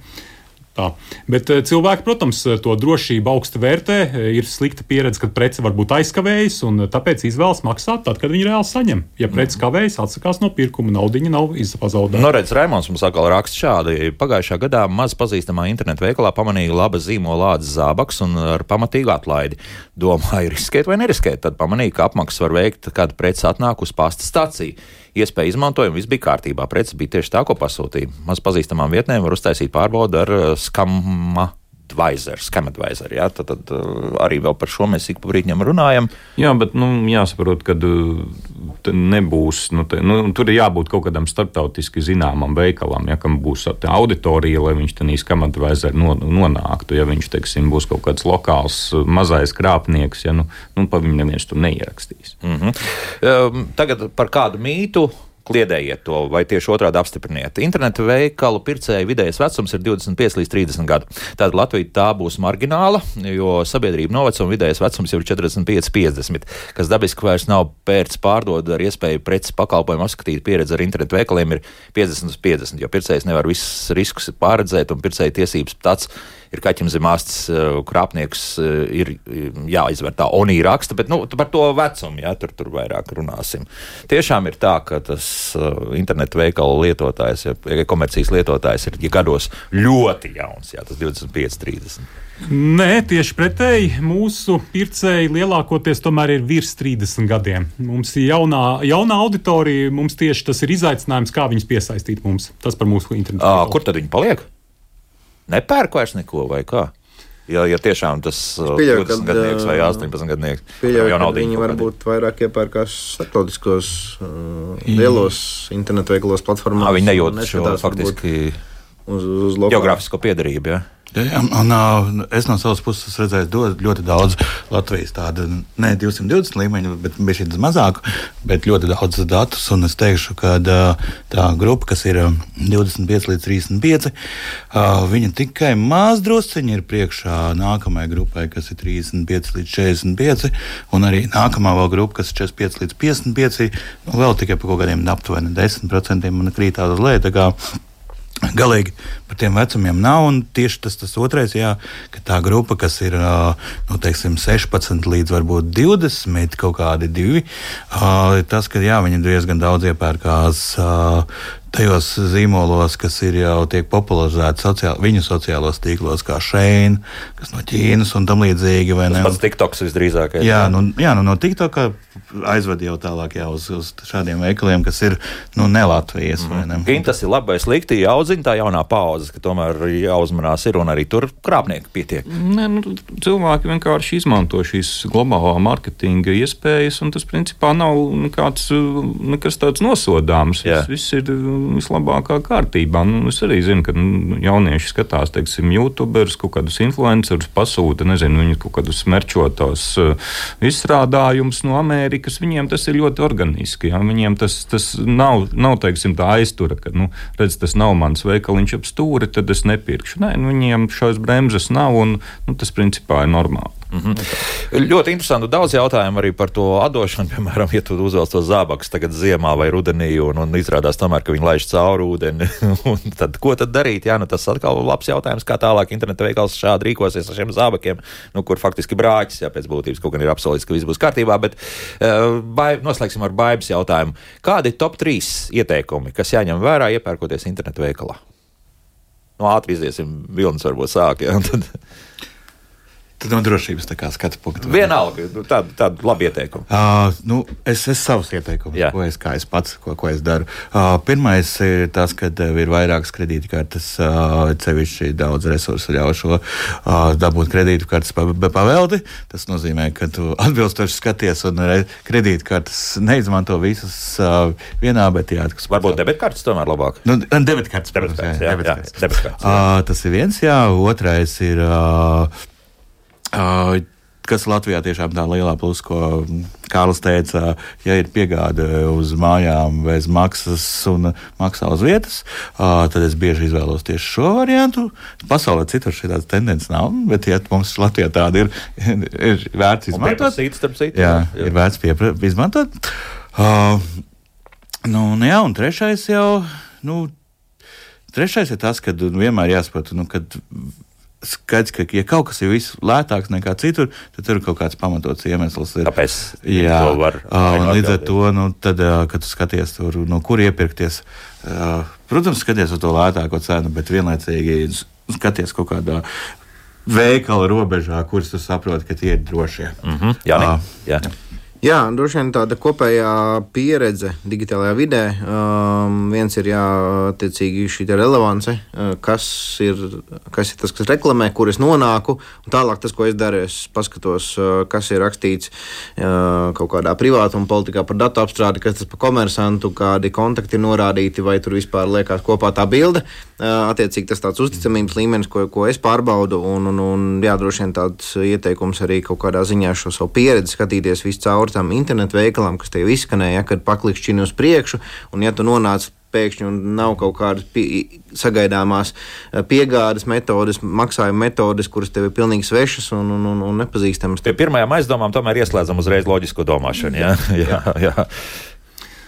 Tā. Bet eh, cilvēki, protams, eh, to drošību augstu vērtē. Eh, ir slikta pieredze, kad prece var būt aizkavējusi, un tāpēc izvēlas maksāt tad, kad viņi reāli saņem. Ja prece kavējas, atsakās no pirkuma, naudiņa nav pazaudēta. Nu, redz, Raimons mums atkal raksta šādi. Pagājušā gadā maz pazīstamā internetu veikalā pamanīja laba zīmola lādes zābaks un ar pamatīgu atlaidi. Domāju, riskēt vai neriskēt, tad pamanīja, ka apmaksas var veikt, kad prece atnāk uz pasta stāciju iespēja izmantojumu, viss bija kārtībā. Preci bija tieši tā, ko pasūtīja. Maz pazīstamām vietnēm var uztaisīt pārbaudi ar uh, skamma. Advisor, Scam Advisor. Jā, tad, tad uh, arī par šo mēs ik pa brīdim runājam. Jā, bet nu, jāsaprot, ka uh, nebūs. Nu, te, nu, tur ir jābūt kaut kādam starptautiski zināmam veikalam, ja kam būs auditorija, lai viņš tādā Scam Advisor no, nonāktu. Ja viņš teiksim, būs kaut kāds lokāls mazais krāpnieks, ja, nu, nu, pa viņu neviens tur neierakstīs. Mm -hmm. um, tagad par kādu mītu kliedējiet to, vai tieši otrādi apstipriniet. Interneta veikalu pircēju vidējais vecums ir 25 līdz 30 gadi. Tātad Latvija tā būs margināla, jo sabiedrība novecuma vidējais vecums jau ir 45, 50, kas dabiski vairs nav pērts pārdod ar iespēju preces pakalpojumu apskatīt. Pieredze ar internetu veikaliem ir 50 uz 50, jo pircējs nevar visus riskus pārredzēt un pircēja tiesības tāds ir kaķim zem astes eh, krāpnieks, eh, ir jāizver tā onī raksta, bet nu, par to vecumu, jā, tur, tur vairāk runāsim. Tiešām ir tā, ka tas internetu veikalu lietotājs, ja komercijas lietotājs ir ja gados ļoti jauns, jā, tas 25, 30. Nē, tieši pretēji. Mūsu pircēji lielākoties tomēr ir virs 30 gadiem. Mums ir jaunā, jaunā auditorija, mums tieši tas ir izaicinājums, kā viņus piesaistīt mums. Tas par mūsu internetu. Kur tad viņi paliek? Nepērk vairs neko vai kā? Ja, ja tiešām tas ir 20 gadnieks vai 18 gadnieks, tad jau nav viņi varbūt vairāk iepērkās starptautiskos uh, lielos internetu veikalos platformās. Viņi nejūt šo faktiski uz, uz geogrāfisko piedarību. Ja? Ja, un, un, es no savas puses redzēju ļoti, ļoti daudz Latvijas tādu, ne 220 līmeņu, bet bija šī mazāk, bet ļoti daudz datus. Es teikšu, ka tā grupa, kas ir 25 līdz 35, viņa tikai maz drusciņi ir priekšā nākamajai grupai, kas ir 35 līdz 45, un arī nākamā vēl grupa, kas ir 45 līdz 55, nu, vēl tikai par kaut kādiem aptuveni 10% man krītās uz leju. Galīgi par tiem vecumiem nav. Tieši tas, tas otrais, jā, ka tā grupa, kas ir nu, teiksim, 16 līdz varbūt 20, kaut kādi divi, tas, ka jā, viņi diezgan daudz iepērkās tajos zīmolos, kas ir jau tiek popularizēti sociāli, viņu sociālos tīklos, kā Šeina, kas no Ķīnas un tam līdzīgi. Tas pats TikToks visdrīzāk. Jā, nu, jā nu, no TikToka aizved jau tālāk jā, uz, uz šādiem veikaliem, kas ir nu, ne Latvijas. Mm. Ne? Gan tas ir labi vai slikti, jāuzzina tā jaunā paudze, ka tomēr jāuzmanās ir un arī tur krāpnieki pietiek. Ne, nu, cilvēki vienkārši izmanto šīs globālā mārketinga iespējas, un tas principā nav nekāds, nekas tāds nosodāms. Tas viss ir vislabākā kārtībā. Nu, es arī zinu, ka nu, jaunieši skatās, teiksim, YouTuberus, kaut kādus influencerus, pasūta, nezinu, viņu kaut kādus merčotos uh, izstrādājumus no Amerikas. Viņiem tas ir ļoti organiski. Ja? Viņiem tas, tas nav, nav teiksim, tā aiztura, ka, nu, redz, tas nav mans veikaliņš ap stūri, tad es nepirkšu. Nē, nu, viņiem šīs bremzes nav, un nu, tas principā ir normāli. Mm -hmm. Ļoti interesanti. Daudz jautājumu arī par to atdošanu. Piemēram, ja tu uzvelc to zābakus tagad ziemā vai rudenī, un, un izrādās tomēr, ka viņi laiž cauri ūdeni, tad ko tad darīt? Jā, nu, tas atkal ir labs jautājums, kā tālāk interneta veikals šādi rīkosies ar šiem zābakiem, nu, kur faktiski brāķis, jā, pēc būtības kaut gan ir apsolīts, ka viss būs kārtībā. Bet uh, bai, noslēgsim ar baibas jautājumu. Kādi ir top 3 ieteikumi, kas jāņem vērā iepērkoties interneta veikalā? Nu, ātri iziesim, vilnis varbūt sāk. Jā, tad... No drošības skatu punkta. Vienalga, nu, tāda, tāda laba ieteikuma. Uh, nu, es esmu savs ieteikums, Jā. ko es, es pats ko, ko es daru. Uh, pirmais ir tas, ka tev ir vairākas kredītkartes, uh, cevišķi daudz resursu ļauj šo uh, dabūt kredītkartes pa, paveldi. Tas nozīmē, ka tu atbilstoši skaties un kredītkartes neizmanto visas uh, vienā, bet jā, tas varbūt debitkartes tomēr labāk. Nu, debitkartes, protams, jā, jā, debitkartes. Jā, debitkartes, jā. Uh, tas ir viens, jā. Otrais ir. Uh, Uh, kas Latvijā tiešām tā lielā plusa, ko Kārlis teica, ja ir piegāde uz mājām bez maksas un maksā uz vietas, uh, tad es bieži izvēlos tieši šo variantu. Pasaulē citur šī tāda tendence nav, bet ja mums Latvijā tāda ir, ir vērts izmantot. Citu, jā, jā, ir vērts piepra, izmantot. Uh, nu, un, jā, un trešais jau, nu, trešais ir tas, ka vienmēr jāsaprot, nu, kad skaidrs, ka, ja kaut kas ir vislētāks nekā citur, tad tur ir kaut kāds pamatots iemesls. Ir. Kāpēc? Jā, var uh, līdz ar to, nu, tad, uh, kad tu skaties, tur, no kur iepirkties, uh, protams, skaties uz to lētāko cenu, bet vienlaicīgi skaties kaut kādā veikala robežā, kuras tu saproti, ka tie ir drošie. Mm -hmm. Jā, uh, jā. Jā, droši vien tāda kopējā pieredze digitālajā vidē. Um, viens ir jāattiecīgi šī relevance, uh, kas, ir, kas ir tas, kas reklamē, kur es nonāku. Tālāk tas, ko es daru, es paskatos, uh, kas ir rakstīts uh, kaut kādā privātuma politikā par datu apstrādi, kas tas par komersantu, kādi kontakti ir norādīti, vai tur vispār liekas kopā tā bilde. Uh, attiecīgi tas tāds uzticamības līmenis, ko, ko es pārbaudu. Un, un, un jā, droši vien tāds ieteikums arī kaut kādā ziņā šo savu pieredzi skatīties visu cauri tam internetu veikalam, kas te jau izskanēja, kad paklikšķini uz priekšu, un ja tu nonāc pēkšņi un nav kaut kādas pie, sagaidāmās eh, piegādes metodes, maksājuma metodes, kuras tev ir pilnīgi svešas un, un, un, un nepazīstamas. Pie pirmajām aizdomām tomēr ieslēdzam uzreiz loģisko domāšanu. Jā, jā, jā.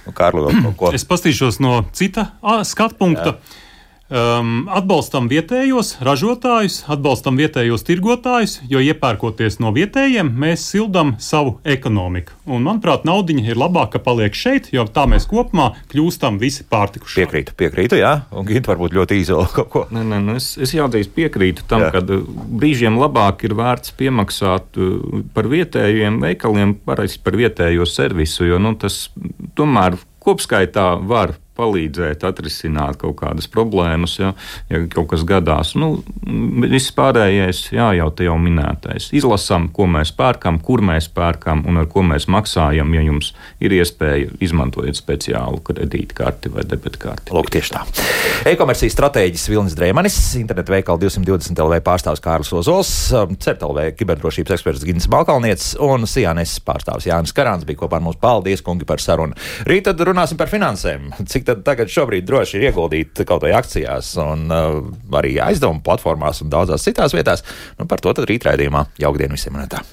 Nu, Kārli, es pastīšos no cita skatu punkta. Jā. Um, atbalstam vietējos ražotājus, atbalstam vietējos tirgotājus, jo iepērkoties no vietējiem, mēs sildām savu ekonomiku. Un, manuprāt, naudiņa ir labāk, ka paliek šeit, jo tā mēs kopumā kļūstam visi pārtikuši. Piekrītu, piekrītu, jā, un Gint varbūt ļoti īsi kaut ko. Nē, nē, nē, es, es jāteic piekrītu tam, ka uh, brīžiem labāk ir vērts piemaksāt uh, par vietējiem veikaliem, parasti par vietējo servisu, jo nu, tas tomēr kopskaitā var palīdzēt atrisināt kaut kādas problēmas, ja, ja kaut kas gadās. Nu, viss pārējais, jā, jau te jau minētais. Izlasām, ko mēs pērkam, kur mēs pērkam un ar ko mēs maksājam, ja jums ir iespēja izmantojot speciālu kredītkarti vai debitkarti. Lūk, tieši tā. E-komercijas stratēģis Vilnis Drēmanis, internetu veikala 220 LV pārstāvs Kārlis Ozols, CERTLV kiberdrošības eksperts Gins Malkalnietis un Sijānes pārstāvs Jānis Karāns bija kopā ar mums. Paldies, kungi, par sarunu. Rīt tad runāsim par finansēm. Cik cik tad tagad šobrīd droši ir ieguldīt kaut vai akcijās un uh, arī aizdevumu platformās un daudzās citās vietās. Nu, par to tad rītraidījumā jaukdien visiem minētā.